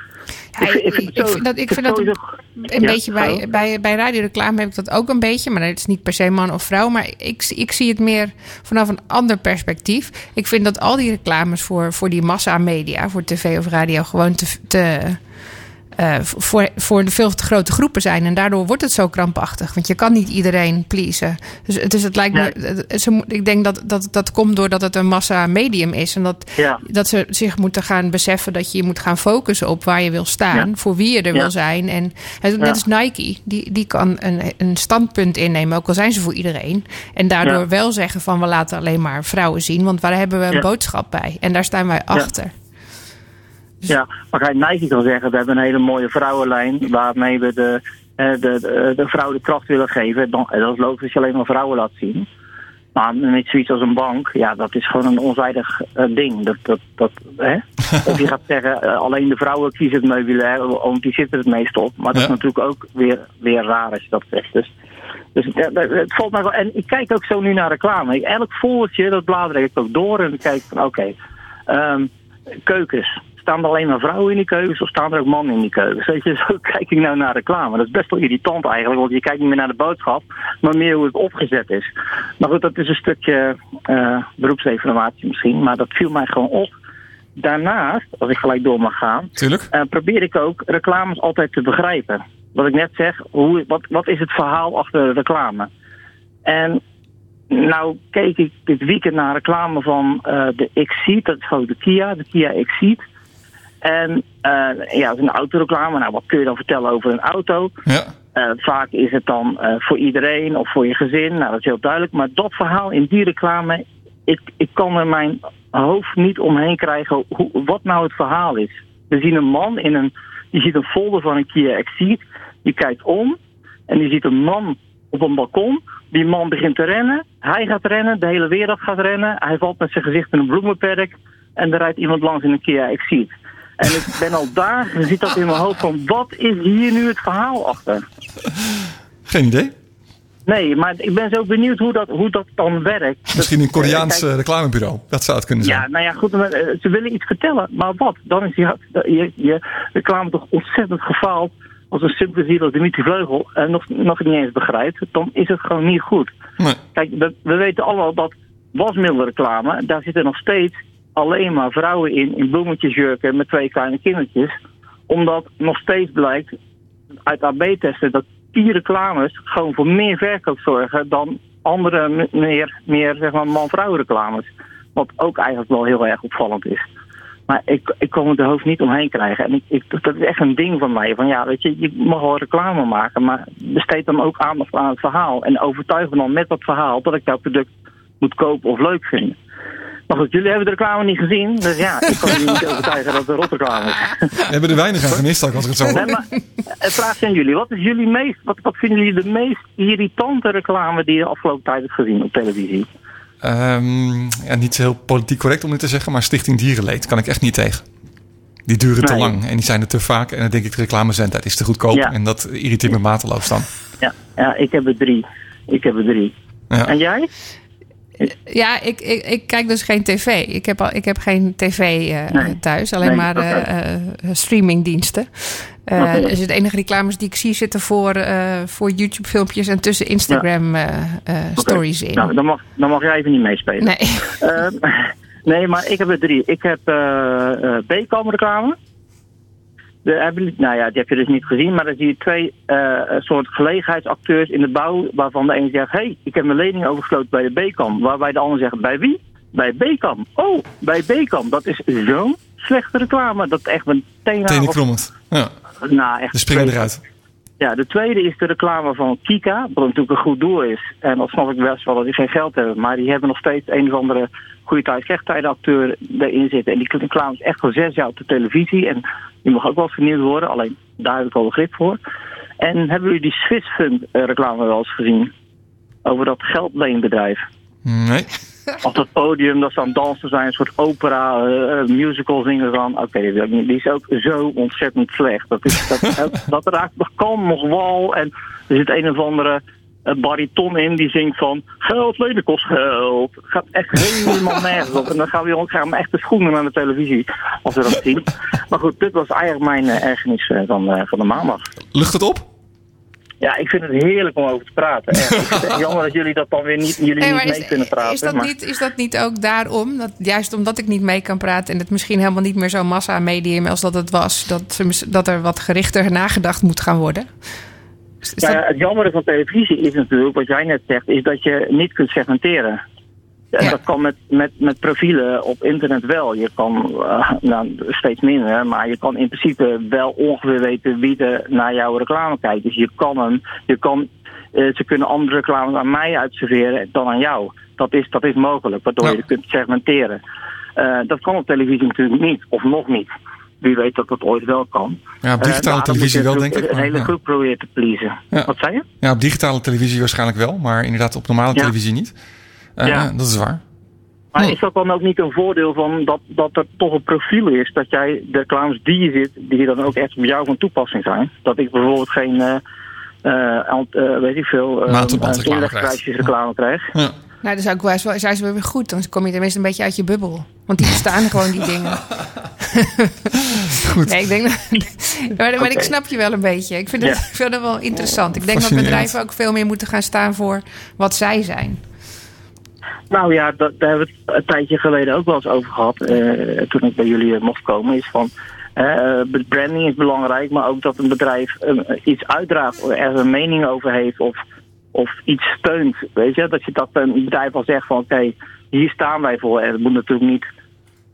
Ja, ik, ik vind dat, ik vind dat een Ja, beetje bij, bij, bij radioreclame heb ik dat ook een beetje. Maar het is niet per se man of vrouw. Maar ik, ik zie het meer vanaf een ander perspectief. Ik vind dat al die reclames voor, voor die massamedia, voor tv of radio, gewoon te. te eh, voor, voor de veel te grote groepen zijn. En daardoor wordt het zo krampachtig. Want je kan niet iedereen pleasen. Dus, dus het lijkt me. Ze, ik denk dat, dat dat komt doordat het een massa medium is. En dat, Ja. dat ze zich moeten gaan beseffen dat je je moet gaan focussen op waar je wil staan. Ja. Voor wie je er Ja. wil zijn. En net als Nike, die, die kan een, een standpunt innemen. Ook al zijn ze voor iedereen. En daardoor wel zeggen van we laten alleen maar vrouwen zien. Want waar hebben we een boodschap bij? En daar staan wij achter. Ja, maar ga je Nike kan zeggen, we hebben een hele mooie vrouwenlijn waarmee we de, eh, de, de, de vrouw de kracht willen geven. Dan, en dat is logisch als je alleen maar vrouwen laat zien. Maar met zoiets als een bank, ja, dat is gewoon een onzijdig eh, ding. Dat, dat, dat, hè? Of je gaat zeggen, eh, alleen de vrouwen kiezen het meubilair, want die zitten het meest op. Maar dat Ja. is natuurlijk ook weer, weer raar als je dat zegt. Dus, dus het valt mij wel. En ik kijk ook zo nu naar reclame. Elk voertje, dat blader ik ook door en dan kijk ik van, oké, ehm, keukens. Staan er alleen maar vrouwen in die keukens of staan er ook mannen in die keukens? Weet je, zo kijk ik nou naar reclame. Dat is best wel irritant eigenlijk, want je kijkt niet meer naar de boodschap, maar meer hoe het opgezet is. Maar goed, dat is een stukje eh beroepsinformatie misschien, maar dat viel mij gewoon op. Daarnaast, als ik gelijk door mag gaan, eh, probeer ik ook reclames altijd te begrijpen. Wat ik net zeg, hoe, wat, wat is het verhaal achter de reclame? En nou keek ik dit weekend naar reclame van eh, de Exceed, dat is gewoon de Kia, de Kia Exceed. En eh, ja, dat is een autoreclame. Nou, wat kun je dan vertellen over een auto? Ja. Eh, vaak is het dan eh, voor iedereen of voor je gezin. Nou, dat is heel duidelijk. Maar dat verhaal in die reclame, ik, ik kan er mijn hoofd niet omheen krijgen hoe, wat nou het verhaal is. We zien een man in een, die ziet een folder van een Kia Exceed. Die kijkt om en die ziet een man op een balkon. Die man begint te rennen. Hij gaat rennen. De hele wereld gaat rennen. Hij valt met zijn gezicht in een bloemenperk. En er rijdt iemand langs in een Kia Exceed. En ik ben al dagen, zit dat in mijn hoofd van, wat is hier nu het verhaal achter? Geen idee. Nee, maar ik ben zo benieuwd hoe dat, hoe dat dan werkt. Misschien een Koreaans Kijk, eh, reclamebureau. Dat zou het kunnen zijn. Ja, nou ja, goed, eh, ze willen iets vertellen, maar wat? Dan is je, je, je reclame toch ontzettend gefaald als een sympathie als Dimitri Vleugel en nog, nog niet eens begrijpt. Dan is het gewoon niet goed. Nee. Kijk, we, we weten allemaal dat wasmiddelreclame, daar zitten nog steeds alleen maar vrouwen in, in bloemetjesjurken met twee kleine kindertjes. Omdat nog steeds blijkt uit AB-testen dat die reclames gewoon voor meer verkoop zorgen dan andere meer, meer zeg maar man-vrouw reclames. Wat ook eigenlijk wel heel erg opvallend is. Maar ik, ik kon het er hoofd niet omheen krijgen. En ik, ik, dat is echt een ding van mij. Van ja, weet je, je mag wel reclame maken, maar besteed dan ook aandacht aan het verhaal. En overtuig me dan met dat verhaal dat ik jouw product moet kopen of leuk vind. Maar goed, jullie hebben de reclame niet gezien. Dus ja, ik kan jullie niet overtuigen dat het een rotreclame is. We hebben er weinig aan gemist, als ik het zo hoor. Nee, maar het vraag aan jullie. Wat is jullie meest, wat, wat vinden jullie de meest irritante reclame die je de afgelopen tijd hebt gezien op televisie? Ehm, ja, niet heel politiek correct om dit te zeggen, maar Stichting Dierenleed kan ik echt niet tegen. Die duren te Nee. lang en die zijn er te vaak. En dan denk ik, de reclamezendtijd is te goedkoop. Ja. En dat irriteert me mateloos dan. Ja, ja ik heb er drie. Ik heb er drie. Ja. En jij? Ja, ik, ik, ik kijk dus geen tv. Ik heb, al, ik heb geen tv eh, Nee. thuis, alleen Nee, maar eh, streamingdiensten. Eh, Oké. Dus de enige reclames die ik zie zitten voor, voor YouTube-filmpjes en tussen Instagram-stories in. Nou, dan mag, dan mag jij even niet meespelen. Nee. Ehm, nee, maar ik heb er drie. Ik heb eh eh B-kam reclame. De, nou ja, die heb je dus niet gezien, maar dan zie je twee eh, soort gelegenheidsacteurs in de bouw, waarvan de een zegt, hé, hey, ik heb mijn lening overgesloten bij de B-kam. Waarbij de ander zegt, bij wie? Bij B-kam. Oh, bij B-kam. Dat is zo'n slechte reclame. Dat echt mijn tenen... Tenen krommend. Ja, Nou, echt de springen eruit. ja, de tweede is de reclame van Kika, wat natuurlijk een goed doel is. En dat snap ik best wel dat die geen geld hebben. Maar die hebben nog steeds een of andere goede tijd, slechte tijden acteur erin zitten. En die reclame is echt al zes jaar op de televisie. En die mag ook wel vernieuwd worden, alleen daar heb ik al begrip voor. En hebben jullie die Swissfund eh, reclame wel eens gezien? Over dat geldleenbedrijf. Nee. Op dat podium dat ze aan het dansen zijn, een soort opera, eh, musical zingen dan. Oké, die, is ook zo ontzettend slecht. Dat, is, dat, dat, raakt nog kan nog wal. En er zit een of andere eh, bariton in die zingt van geld lenen kost geld. Het gaat echt helemaal nergens op. En dan gaan we, ons- gaan echt de schoenen naar de televisie als we dat zien. Maar goed, dit was eigenlijk mijn eh, ergernis eh, van, eh, van de maandag. Lucht het op? Ja, ik vind het heerlijk om over te praten. Echt. Jammer dat jullie dat dan weer niet, jullie niet mee kunnen praten. is, dat maar- niet, is dat niet ook daarom? Dat, juist omdat ik niet mee kan praten en het misschien helemaal niet meer zo'n massa-medium als dat het was, dat, dat er wat gerichter nagedacht moet gaan worden? Is, is dat- ja, het jammer van televisie is natuurlijk, wat jij net zegt, is dat je niet kunt segmenteren. En Ja. Dat kan met, met, met profielen op internet wel. Je kan, eh, nou, steeds minder, maar je kan in principe wel ongeveer weten wie er naar jouw reclame kijkt. Dus je kan hem, je kan, eh, ze kunnen andere reclames aan mij uitserveren dan aan jou. Dat is, dat is mogelijk, waardoor Ja. je kunt segmenteren. Eh, dat kan op televisie natuurlijk niet, of nog niet. Wie weet dat dat ooit wel kan. Ja, op Eh, digitale nou, televisie wel, denk ik. Een hele ja. groep proberen te pleasen. Ja. Wat zei je? Ja, op digitale televisie waarschijnlijk wel, maar inderdaad op normale Ja. televisie niet. Eh, Ja. Dat is waar. Maar Hm. is dat dan ook niet een voordeel van dat, dat er toch een profiel is? Dat jij de reclames die je zit, die dan ook echt op jou van toepassing zijn? Dat ik bijvoorbeeld geen, eh weet ik veel, uh, reclame krijg. Nou, dat zou ik wel, eens wel- zijn wel weer goed. Dan kom je tenminste een beetje uit je bubbel. Want die bestaan gewoon, die dingen. Goed. Nee, ik denk dat, maar, maar ik snap je wel een beetje. Ik vind het, Ja. ik vind het wel interessant. Ik denk dat bedrijven ook veel meer moeten gaan staan voor wat zij zijn. Nou ja, dat, daar hebben we het een tijdje geleden ook wel eens over gehad. eh, toen ik bij jullie eh, mocht komen. Is van eh, branding is belangrijk, maar ook dat een bedrijf iets uitdraagt, of er een mening over heeft of, of iets steunt. Weet je, dat je dat een bedrijf al zegt van oké, hier staan wij voor. En het moet natuurlijk niet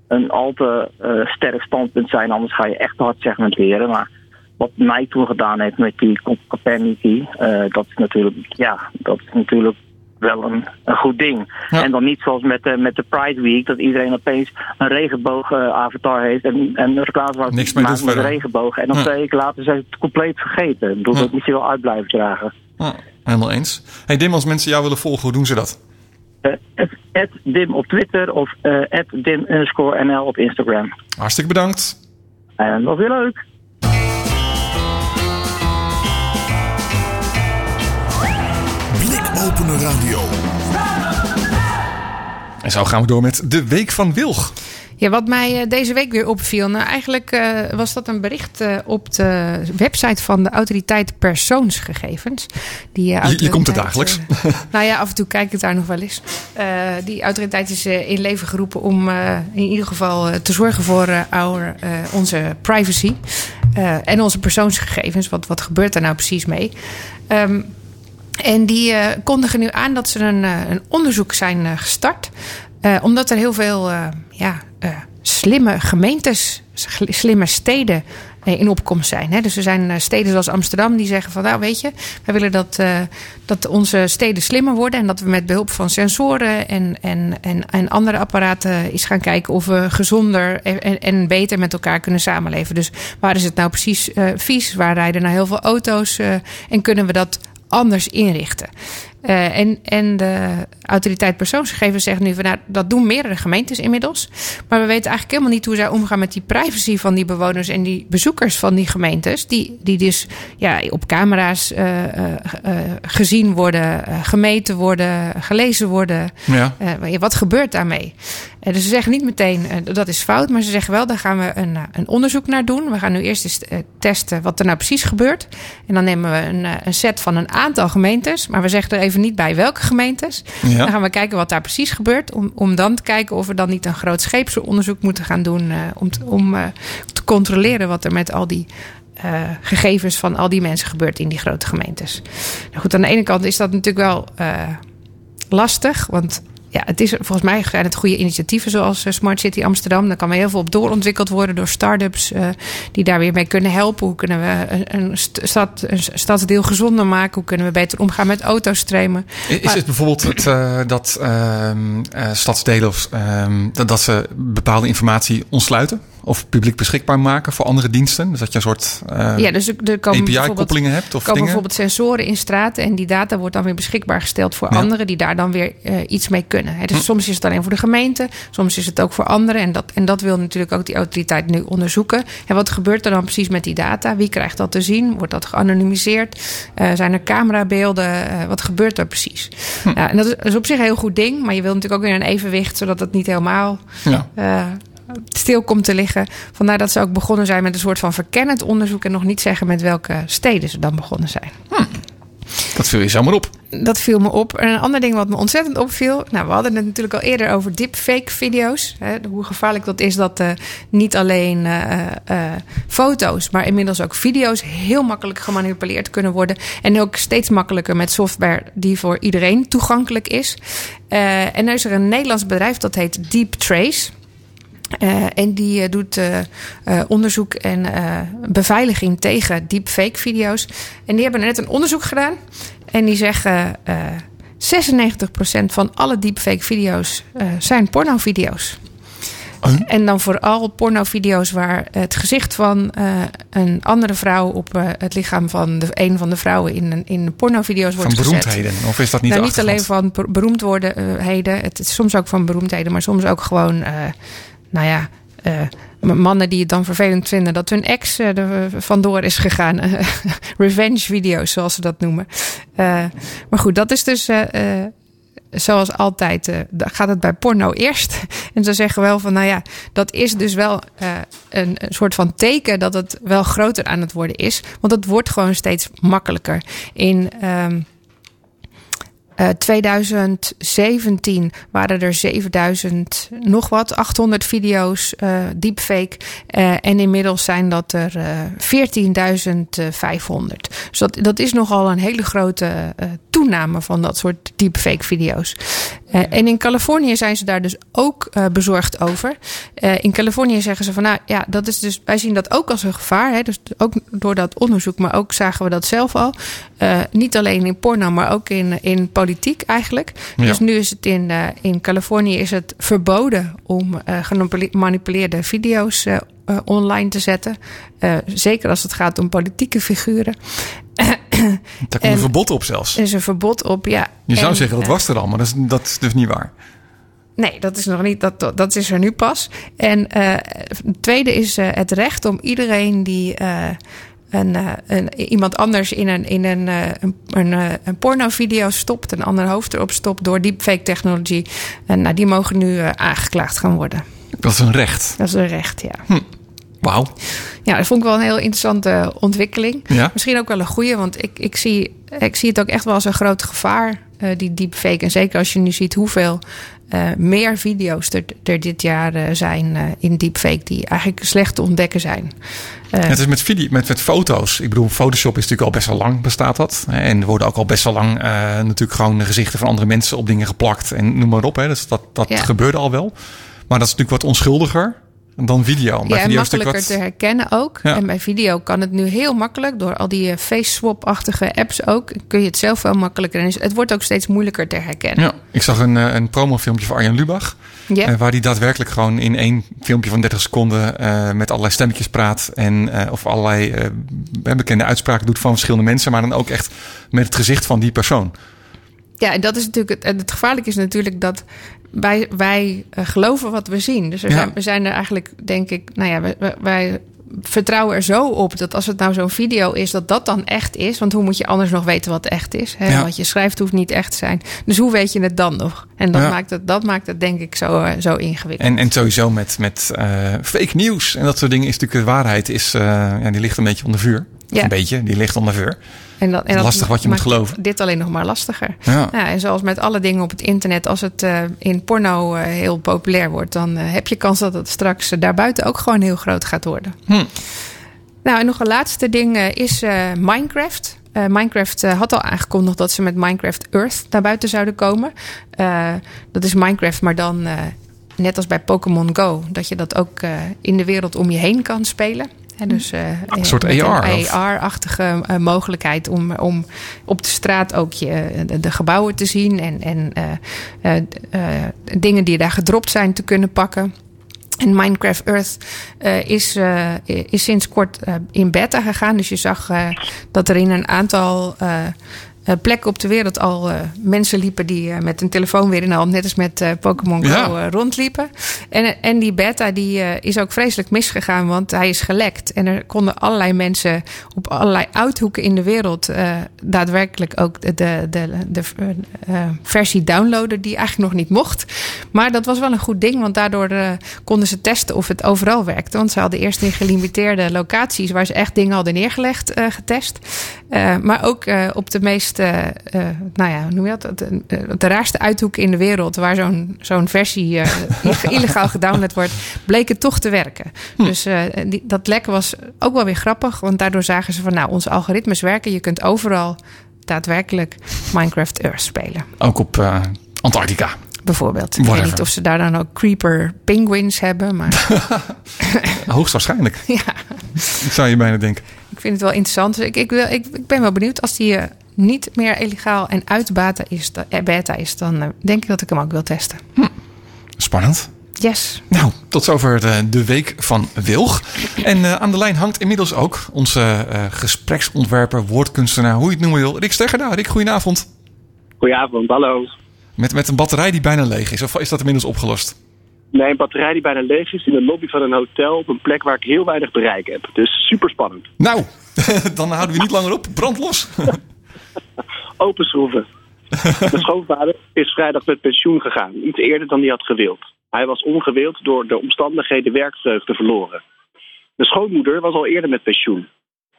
een al te eh, sterk standpunt zijn, anders ga je echt hard segmenteren. Maar wat mij toen gedaan heeft met die Copernici, eh dat is natuurlijk, ja, dat is natuurlijk wel een, een goed ding. Ja. En dan niet zoals met de, met de Pride Week, dat iedereen opeens een regenboog eh, heeft en, en reclame Niks meer maakt met regenboog. En dan Ja. twee weken later zijn ze het compleet vergeten. Ik bedoel, Ja. dat moet je wel uit blijven dragen. Ja. Helemaal eens. Hey Dim, als mensen jou willen volgen, hoe doen ze dat? Uh, Dim op Twitter of uh, Dim underscore NL op Instagram. Hartstikke bedankt. En nog weer leuk. Blikopener Radio. En zo gaan we door met de Week van Wilg. Ja, wat mij eh, deze week weer opviel. Nou, eigenlijk uh, was dat een bericht uh, op de website van de autoriteit persoonsgegevens. Die, uh, je, je, komt er dagelijks. nou ja, af en toe kijk ik daar nog wel eens. die autoriteit is in leven geroepen om in ieder geval te zorgen voor our, onze privacy. en onze persoonsgegevens. Wat, wat gebeurt er nou precies mee? Um, en die kondigen nu aan dat ze een, een onderzoek zijn gestart. omdat er heel veel ja, slimme gemeentes, slimme steden in opkomst zijn. Hè? Dus er zijn steden zoals Amsterdam die zeggen van nou weet je, wij willen dat, dat onze steden slimmer worden. En dat we met behulp van sensoren en, en, en, en andere apparaten eens gaan kijken of we gezonder en, en beter met elkaar kunnen samenleven. Dus waar is het nou precies vies? Waar rijden nou heel veel auto's? en kunnen we dat anders inrichten. Uh, en, en de autoriteit persoonsgegevens zegt nu van nou, dat doen meerdere gemeentes inmiddels. Maar we weten eigenlijk helemaal niet hoe zij omgaan met die privacy van die bewoners en die bezoekers van die gemeentes. Die, die dus ja, op camera's uh, uh, gezien worden, gemeten worden, gelezen worden. Ja. wat gebeurt daarmee? Dus ze zeggen niet meteen dat is fout, maar ze zeggen wel daar gaan we een, een onderzoek naar doen. We gaan nu eerst eens testen wat er nou precies gebeurt. En dan nemen we een, een set van een aantal gemeentes. Maar we zeggen er even niet bij welke gemeentes. Ja. Dan gaan we kijken wat daar precies gebeurt. Om, om dan te kijken of we dan niet een groot scheepsonderzoek moeten gaan doen. Uh, om te, om uh, te controleren wat er met al die uh, gegevens van al die mensen gebeurt in die grote gemeentes. Nou goed, aan de ene kant is dat natuurlijk wel lastig. Want ja, het is volgens mij zijn het goede initiatieven zoals eh, Smart City Amsterdam. Daar kan weer heel veel op doorontwikkeld worden door start-ups uh, die daar weer mee kunnen helpen. Hoe kunnen we een, stad, een stadsdeel gezonder maken? Hoe kunnen we beter omgaan met autostromen? Is maar, het bijvoorbeeld het, uh, dat uh, stadsdelen of ehm, dat, dat ze bepaalde informatie ontsluiten? Of publiek beschikbaar maken voor andere diensten? Dus dat je een soort uh, ja, dus er API-koppelingen hebt? Of komen bijvoorbeeld sensoren in straten en die data wordt dan weer beschikbaar gesteld voor anderen die daar dan weer uh, iets mee kunnen. He, dus hm. soms is het alleen voor de gemeente, soms is het ook voor anderen. En dat, en dat wil natuurlijk ook die autoriteit nu onderzoeken. En wat gebeurt er dan precies met die data? Wie krijgt dat te zien? Wordt dat geanonimiseerd? Uh, zijn er camerabeelden? wat gebeurt er precies? Hm. Ja, en dat is, is, op zich een heel goed ding, maar je wil natuurlijk ook weer een evenwicht, zodat het niet helemaal. Ja stil komt te liggen. Vandaar dat ze ook begonnen zijn met een soort van verkennend onderzoek. En nog niet zeggen met welke steden ze dan begonnen zijn. Hm. Dat viel je zomaar op. Dat viel me op. En een ander ding wat me ontzettend opviel. Nou, we hadden het natuurlijk al eerder over deepfake video's. Hè, hoe gevaarlijk dat is dat uh, niet alleen uh, uh, foto's, maar inmiddels ook video's heel makkelijk gemanipuleerd kunnen worden. En ook steeds makkelijker met software die voor iedereen toegankelijk is. en er is er een Nederlands bedrijf dat heet Deep Trace. Uh, en die uh, doet uh, onderzoek en beveiliging tegen deepfake video's. En die hebben net een onderzoek gedaan. En die zeggen 96% van alle deepfake video's zijn pornovideo's. En dan vooral pornovideo's waar het gezicht van een andere vrouw op het lichaam van de, een van de vrouwen in, in pornovideo's wordt gezet. Van beroemdheden? Of is dat niet nou, Niet alleen van beroemdheden. Het is soms ook van beroemdheden, maar soms ook gewoon nou ja, uh, mannen die het dan vervelend vinden dat hun ex uh, er vandoor is gegaan. revenge video's, zoals ze dat noemen. Maar goed, dat is dus zoals altijd, gaat het bij porno eerst. en ze zeggen wel van, nou ja, dat is dus wel een, een, soort van teken dat het wel groter aan het worden is. Want het wordt gewoon steeds makkelijker. In. Um, uh, eh, 2017 waren er 7000, nog wat, 800 video's uh, deepfake. Uh, en inmiddels zijn dat er 14.500. Dus dat, dat is nogal een hele grote toename van dat soort deepfake video's. En in Californië zijn ze daar dus ook bezorgd over. in Californië zeggen ze van nou ja, dat is dus, wij zien dat ook als een gevaar. Hè, dus ook door dat onderzoek, maar ook zagen we dat zelf al. niet alleen in porno, maar ook in, in politiek eigenlijk. Ja. Dus nu is het in, in Californië is het verboden om gemanipuleerde video's uh, online te zetten. zeker als het gaat om politieke figuren. Daar komt een En- verbod op zelfs. Er is een verbod op, ja. Je zou En, zeggen dat eh, was er al, maar dat is, dat is dus niet waar. Nee, dat is nog niet. Dat, dat- is er nu pas. En eh, het tweede is eh, het recht om iedereen die een, een, iemand anders in een, in een, een, een, een pornovideo stopt, een ander hoofd erop stopt door deepfake technologie. Nou, die mogen nu aangeklaagd gaan worden. Dat is een recht. Dat is een recht, ja. Wauw. Ja, dat vond ik wel een heel interessante ontwikkeling. Ja. Misschien ook wel een goede, want ik, ik, zie, ik zie het ook echt wel als een groot gevaar, eh, die deepfake. En zeker als je nu ziet hoeveel eh, meer video's er, er dit jaar eh, zijn in deepfake, die eigenlijk slecht te ontdekken zijn. Het is met, video, met, met foto's. Ik bedoel, Photoshop is natuurlijk al best wel lang bestaat dat. En er worden ook al best wel lang natuurlijk gewoon de gezichten van andere mensen op dingen geplakt. En noem maar op. Hè. Dus dat, dat Ja. gebeurde al wel. Maar dat is natuurlijk wat onschuldiger dan video. Bij ja, en video makkelijker te herkennen ook. Ja. En bij video kan het nu heel makkelijk. Door al die eh, face swap-achtige apps ook. Kun je het zelf wel makkelijker. En het wordt ook steeds moeilijker te herkennen. Ja, ik zag een, eh, een promofilmpje van Arjen Lubach. Ja. eh, waar hij daadwerkelijk gewoon in één filmpje van 30 seconden met allerlei stemmetjes praat. En, of allerlei bekende uitspraken doet van verschillende mensen. Maar dan ook echt met het gezicht van die persoon. Ja, en dat is natuurlijk het, het gevaarlijke is natuurlijk dat wij, wij eh, geloven wat we zien. Dus we, Ja. zijn, we zijn er eigenlijk, denk ik, nou ja, wij, wij- vertrouwen er zo op dat als het nou zo'n video is, dat dat dan echt is. Want hoe moet je anders nog weten wat echt is? Hè? Ja. Wat je schrijft hoeft niet echt te zijn. Dus hoe weet je het dan nog? En dat, Ja. maakt, het, dat maakt het, denk ik, zo, eh, zo ingewikkeld. En, en sowieso met, met eh, fake nieuws en dat soort dingen is natuurlijk de waarheid. Is, ja, die ligt een beetje onder vuur. Ja. Een beetje, die ligt onder vuur. En dat, en dat Lastig wat je moet geloven. Dit alleen nog maar lastiger. Ja. Ja, en zoals met alle dingen op het internet, als het eh, in porno eh, heel populair wordt, dan eh, heb je kans dat het straks daarbuiten ook gewoon heel groot gaat worden. Hm. Nou, en nog een laatste ding is Minecraft. Minecraft had al aangekondigd dat ze met Minecraft Earth naar buiten zouden komen. Dat is Minecraft, maar dan net als bij Pokémon Go, dat je dat ook in de wereld om je heen kan spelen. Dus, eh, Een soort met AR, Een of? AR-achtige eh, mogelijkheid om, om op de straat ook je, de, de gebouwen te zien en, en eh, eh, eh, dingen die daar gedropt zijn te kunnen pakken. En Minecraft Earth eh, is, eh, is sinds kort eh, in beta gegaan. Dus je zag eh, dat er in een aantal eh, eh, plekken op de wereld al eh, mensen liepen die eh, met een telefoon weer in de hand, net als met eh, Pokémon Go, Ja. eh, rondliepen. En, en die beta die, eh, is ook vreselijk misgegaan, want hij is gelekt. En er konden allerlei mensen op allerlei uithoeken in de wereld eh, daadwerkelijk ook de, de, de, de eh, versie downloaden die eigenlijk nog niet mocht. Maar dat was wel een goed ding, want daardoor eh, konden ze testen of het overal werkte. Want ze hadden eerst in gelimiteerde locaties waar ze echt dingen hadden neergelegd eh, getest. Eh, maar ook eh, op de meest, eh, eh, nou ja, hoe noem je dat? De, de, de raarste uithoeken in de wereld waar zo'n zo'n versie eh, illegaal gedownload wordt, bleek het toch te werken. Dus eh, die, dat lek was ook wel weer grappig, want daardoor zagen ze van, nou, onze algoritmes werken. Je kunt overal daadwerkelijk Minecraft Earth spelen. Ook op eh, Antarctica. Bijvoorbeeld. Ik weet niet of ze daar dan ook creeper penguins hebben, maar Hoogstwaarschijnlijk. ja, Zou je bijna denken. ik vind het wel interessant. Dus ik, ik, wil, ik, ik ben wel benieuwd als die eh, niet meer illegaal en uit beta is, eh, beta is dan eh, denk ik dat ik hem ook wil testen. Spannend. Yes. Nou, tot zover de, de week van Wilg. En eh, aan de lijn hangt inmiddels ook onze eh, gespreksontwerper, woordkunstenaar, hoe je het noemen wil. Rick Steggerda. Rick, goedenavond. Goedenavond, hallo. Met, met een batterij die bijna leeg is. Of is dat inmiddels opgelost? Nee, een batterij die bijna leeg is in de lobby van een hotel op een plek waar ik heel weinig bereik heb. Dus super spannend. Nou, dan houden we niet langer op. Brand los. Open schroeven. Mijn schoonvader is vrijdag met pensioen gegaan. Iets eerder dan hij had gewild. Hij was ongewild door de omstandigheden werkvreugde verloren. Mijn schoonmoeder was al eerder met pensioen.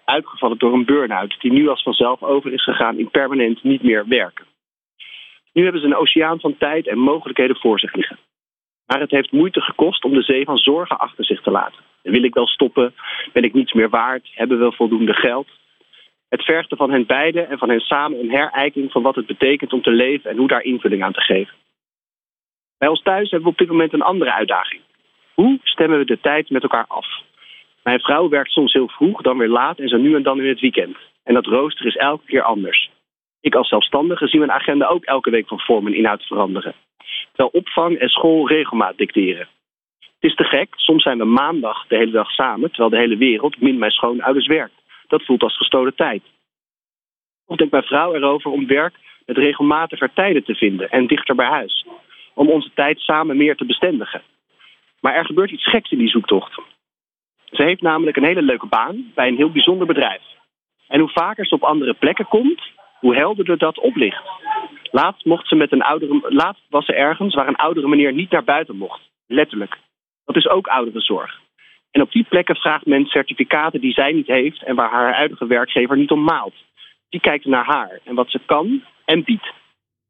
Uitgevallen door een burn-out die nu als vanzelf over is gegaan in permanent niet meer werken. Nu hebben ze een oceaan van tijd en mogelijkheden voor zich liggen. Maar het heeft moeite gekost om de zee van zorgen achter zich te laten. Wil ik wel stoppen? Ben ik niets meer waard? Hebben we voldoende geld? Het vergde van hen beiden en van hen samen een herijking van wat het betekent om te leven en hoe daar invulling aan te geven. Bij ons thuis hebben we op dit moment een andere uitdaging. Hoe stemmen we de tijd met elkaar af? Mijn vrouw werkt soms heel vroeg, dan weer laat en zo nu en dan in het weekend. En dat rooster is elke keer anders. Ik als zelfstandige zie mijn agenda ook elke week van vorm en inhoud veranderen. Terwijl opvang en school regelmaat dicteren. Het is te gek, soms zijn we maandag de hele dag samen, terwijl de hele wereld, min mijn schoonouders, werkt. Dat voelt als gestolen tijd. Of denkt mijn vrouw erover om werk met regelmatiger tijden te vinden en dichter bij huis. Om onze tijd samen meer te bestendigen. Maar er gebeurt iets geks in die zoektocht. Ze heeft namelijk een hele leuke baan bij een heel bijzonder bedrijf. En hoe vaker ze op andere plekken komt, hoe helderder dat oplicht. Laatst, mocht ze met een oudere, laatst was ze ergens waar een oudere meneer niet naar buiten mocht. Letterlijk. Dat is ook ouderenzorg. En op die plekken vraagt men certificaten die zij niet heeft en waar haar huidige werkgever niet om maalt. Die kijkt naar haar en wat ze kan en biedt.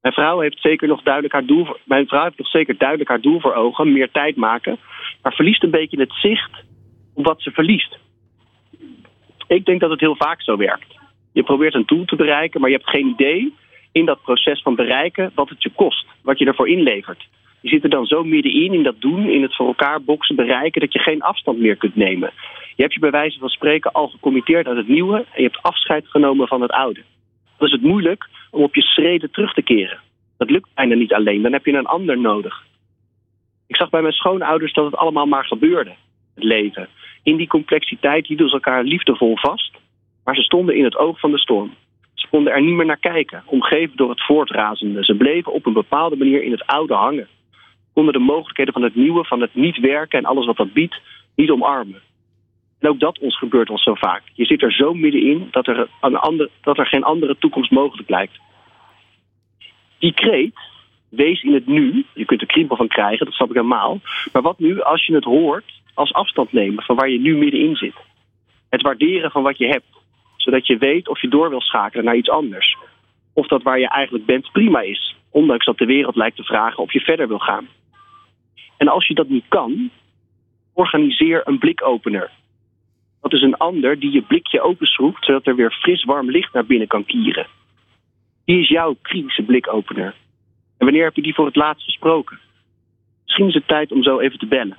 Mijn vrouw heeft zeker nog duidelijk haar doel mijn vrouw heeft nog zeker duidelijk haar doel voor ogen, meer tijd maken, maar verliest een beetje het zicht op wat ze verliest. Ik denk dat het heel vaak zo werkt. Je probeert een doel te bereiken, maar je hebt geen idee in dat proces van bereiken wat het je kost, wat je ervoor inlevert. Je zit er dan zo middenin in dat doen, in het voor elkaar boksen, bereiken, dat je geen afstand meer kunt nemen. Je hebt je bij wijze van spreken al gecommitteerd aan het nieuwe en je hebt afscheid genomen van het oude. Dan is het moeilijk om op je schreden terug te keren. Dat lukt bijna niet alleen, dan heb je een ander nodig. Ik zag bij mijn schoonouders dat het allemaal maar gebeurde, het leven. In die complexiteit hielden ze elkaar liefdevol vast, maar ze stonden in het oog van de storm. Ze konden er niet meer naar kijken, omgeven door het voortrazende. Ze bleven op een bepaalde manier in het oude hangen. Konden de mogelijkheden van het nieuwe, van het niet werken en alles wat dat biedt, niet omarmen. En ook dat ons gebeurt ons zo vaak. Je zit er zo middenin dat er, een ander, dat er geen andere toekomst mogelijk lijkt. Die kreet, wees in het nu, je kunt er kriebel van krijgen, dat snap ik helemaal. Maar wat nu als je het hoort als afstand nemen van waar je nu middenin zit? Het waarderen van wat je hebt, zodat je weet of je door wil schakelen naar iets anders. Of dat waar je eigenlijk bent prima is, ondanks dat de wereld lijkt te vragen of je verder wil gaan. En als je dat niet kan, organiseer een blikopener. Dat is een ander die je blikje openschroeft, zodat er weer fris warm licht naar binnen kan kieren. Die is jouw kritische blikopener. En wanneer heb je die voor het laatst gesproken? Misschien is het tijd om zo even te bellen.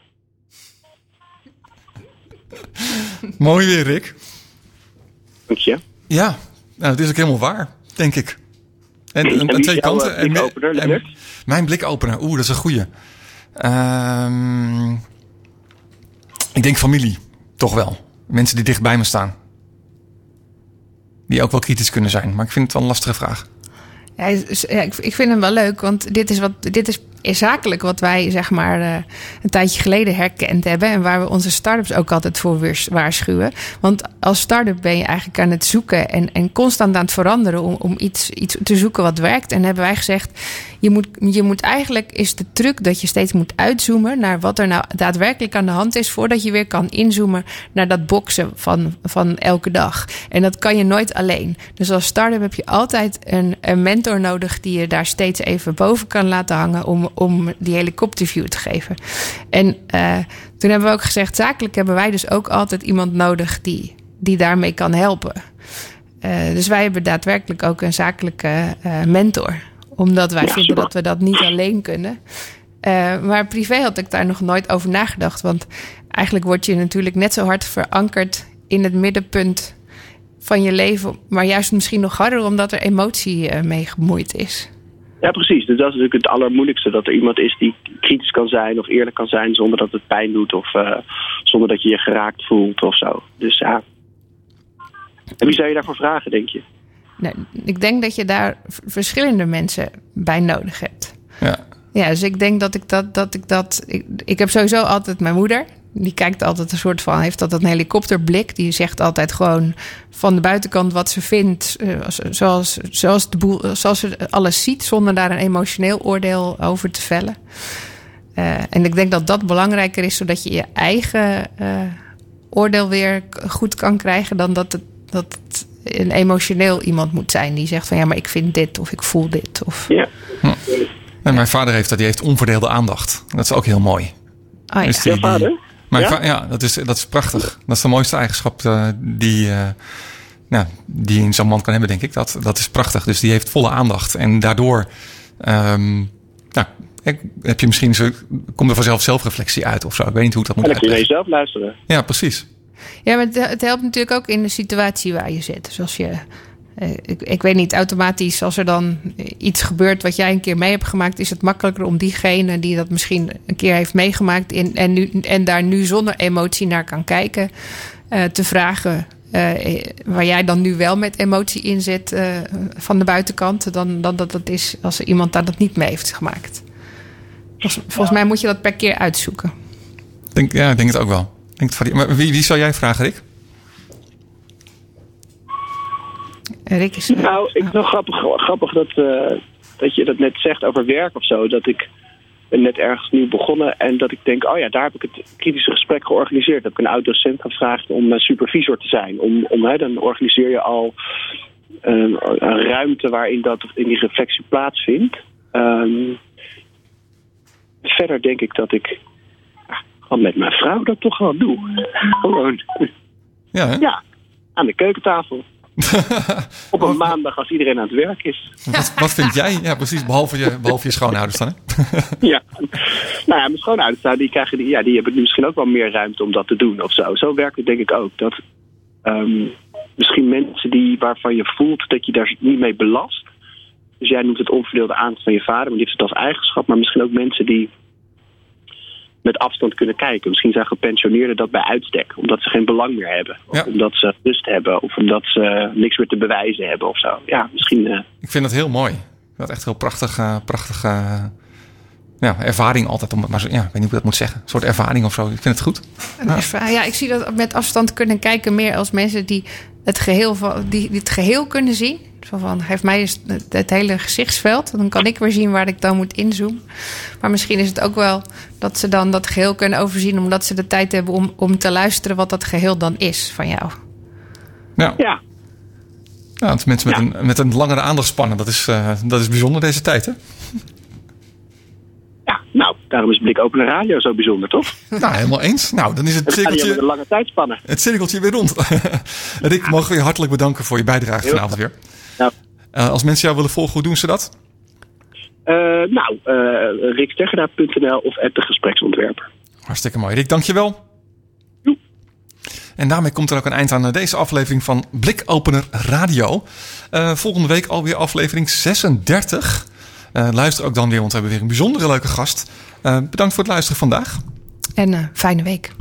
Mooi weer, Rick. Dank je. Ja, nou, het is ook helemaal waar, denk ik. En, en, twee kanten. eh, blikopener, en mijn blikopener, oeh, dat is een goeie. Ehm, ik denk familie, toch wel. Mensen die dicht bij me staan. Die ook wel kritisch kunnen zijn, maar ik vind het wel een lastige vraag. Ja, ik vind hem wel leuk, want dit is, wat, dit is zakelijk wat wij zeg maar eh, een tijdje geleden herkend hebben. En waar we onze start-ups ook altijd voor waarschuwen. Want als start-up ben je eigenlijk aan het zoeken en, en constant aan het veranderen om, om iets, iets te zoeken wat werkt. En hebben wij gezegd, je moet, je moet eigenlijk is de truc dat je steeds moet uitzoomen naar wat er nou daadwerkelijk aan de hand is. Voordat je weer kan inzoomen naar dat boksen van, van elke dag. En dat kan je nooit alleen. Dus als start-up heb je altijd een, een mentor nodig die je daar steeds even boven kan laten hangen om, om die helikopterview te geven. En eh, toen hebben we ook gezegd, zakelijk hebben wij dus ook altijd iemand nodig die, die daarmee kan helpen. Eh, dus wij hebben daadwerkelijk ook een zakelijke eh, mentor. Omdat wij Ja, vinden super. dat we dat niet alleen kunnen. Maar privé had ik daar nog nooit over nagedacht. Want eigenlijk word je natuurlijk net zo hard verankerd in het middenpunt van je leven. Maar juist misschien nog harder omdat er emotie mee gemoeid is. Ja, precies. Dus dat is natuurlijk het allermoeilijkste. Dat er iemand is die kritisch kan zijn of eerlijk kan zijn zonder dat het pijn doet of eh, zonder dat je je geraakt voelt of zo. Dus ja. En wie zou je daarvoor vragen, denk je? Nou, ik denk dat je daar verschillende mensen bij nodig hebt. Ja. Ja, dus ik denk dat ik dat. dat, ik, dat ik, ik heb sowieso altijd mijn moeder. Die kijkt altijd een soort van. Heeft altijd een helikopterblik. Die zegt altijd gewoon van de buitenkant wat ze vindt. eh, zoals, zoals, de boel, zoals ze alles ziet. Zonder daar een emotioneel oordeel over te vellen. Eh, en ik denk dat dat belangrijker is. Zodat je je eigen eh, oordeel weer goed kan krijgen. Dan dat het, dat het een emotioneel iemand moet zijn. Die zegt van ja, maar ik vind dit. Of ik voel dit. Of, Ja. En mijn vader heeft dat, die heeft onverdeelde aandacht. Dat is ook heel mooi. oh, ja. Dus die- die- Mijn Ja? dat is, dat is prachtig. Dat is de mooiste eigenschap eh, die, eh, nou, die in zo'n man kan hebben, denk ik. Dat, dat is prachtig. Dus die heeft volle aandacht. En daardoor ehm, nou, heb je misschien zo, komt er vanzelf zelfreflectie uit of zo. Ik weet niet hoe ik dat En moet dan kun je naar jezelf luisteren. Ja, precies. Ja, maar het, het helpt natuurlijk ook in de situatie waar je zit. Dus als je, ik, ik weet niet, automatisch als er dan iets gebeurt wat jij een keer mee hebt gemaakt, is het makkelijker om diegene die dat misschien een keer heeft meegemaakt in, en, nu, en daar nu zonder emotie naar kan kijken, eh, te vragen eh, waar jij dan nu wel met emotie in zit eh, van de buitenkant, dan, dan dat het is als iemand daar dat niet mee heeft gemaakt. Volgens, volgens mij moet je dat per keer uitzoeken. Denk, ja, ik denk het ook wel. Denk het maar wie, wie zou jij vragen, Rick? Rick is. Nou, ik vind het wel grappig, grappig dat, eh, dat je dat net zegt over werk of zo. Dat ik ben net ergens nieuw begonnen en dat ik denk, oh ja, daar heb ik het kritische gesprek georganiseerd. Dat heb ik een oud-docent gevraagd om eh, supervisor te zijn. Om, om, hè, dan organiseer je al eh, een ruimte waarin dat in die reflectie plaatsvindt. Ehm, verder denk ik dat ik ja, gewoon met mijn vrouw dat toch wel doe. Gewoon. Ja, hè? Ja, aan de keukentafel. Op een maandag als iedereen aan het werk is. Wat, wat vind jij? Ja, precies. Behalve je, behalve je schoonouders dan, hè? Ja. Nou ja, mijn schoonouders, nou, die, krijgen, die, ja, die hebben nu misschien ook wel meer ruimte om dat te doen of zo. Zo werkt het denk ik ook. Dat ehm, misschien mensen die, waarvan je voelt dat je daar niet mee belast. Dus jij noemt het onverdeelde aandacht van je vader, maar die heeft het als eigenschap. Maar misschien ook mensen die met afstand kunnen kijken. Misschien zijn gepensioneerden dat bij uitstek. Omdat ze geen belang meer hebben. Of Ja. omdat ze rust hebben. Of omdat ze niks meer te bewijzen hebben of zo. Ja, misschien... eh, Ik vind het heel mooi. Dat echt heel prachtig, eh, prachtige eh, ja, ervaring altijd. Om, het maar zo, ja, ik weet niet hoe ik dat moet zeggen. Een soort ervaring of zo. Ik vind het goed. Erva- Ja, ik zie dat met afstand kunnen kijken meer als mensen die het geheel, van, die, die het geheel kunnen zien. Zo van, geef mij eens het, het hele gezichtsveld. Dan kan ik weer zien waar ik dan moet inzoomen. Maar misschien is het ook wel dat ze dan dat geheel kunnen overzien... omdat ze de tijd hebben om, om te luisteren wat dat geheel dan is van jou. Ja. ja, Ja, mensen met, een, met een langere aandachtspannen, dat is, eh, dat is bijzonder deze tijd, hè? Ja, nou, daarom is Blik Open Radio zo bijzonder, toch? Nou, helemaal eens. Nou, dan is het met een cirkeltje, lange tijdspannen. het cirkeltje weer rond. Rick, mogen we je hartelijk bedanken voor je bijdrage vanavond weer. Nou, Eh, als mensen jou willen volgen, hoe doen ze dat? eh, nou riksteggerda.nl of at de gespreksontwerper. Hartstikke mooi. Rick, dankjewel. En daarmee komt er ook een eind aan deze aflevering van Blikopener Radio. Volgende week alweer aflevering 36. Eh, luister ook dan weer, want we hebben weer een bijzondere leuke gast. Eh, bedankt voor het luisteren vandaag. En eh, fijne week.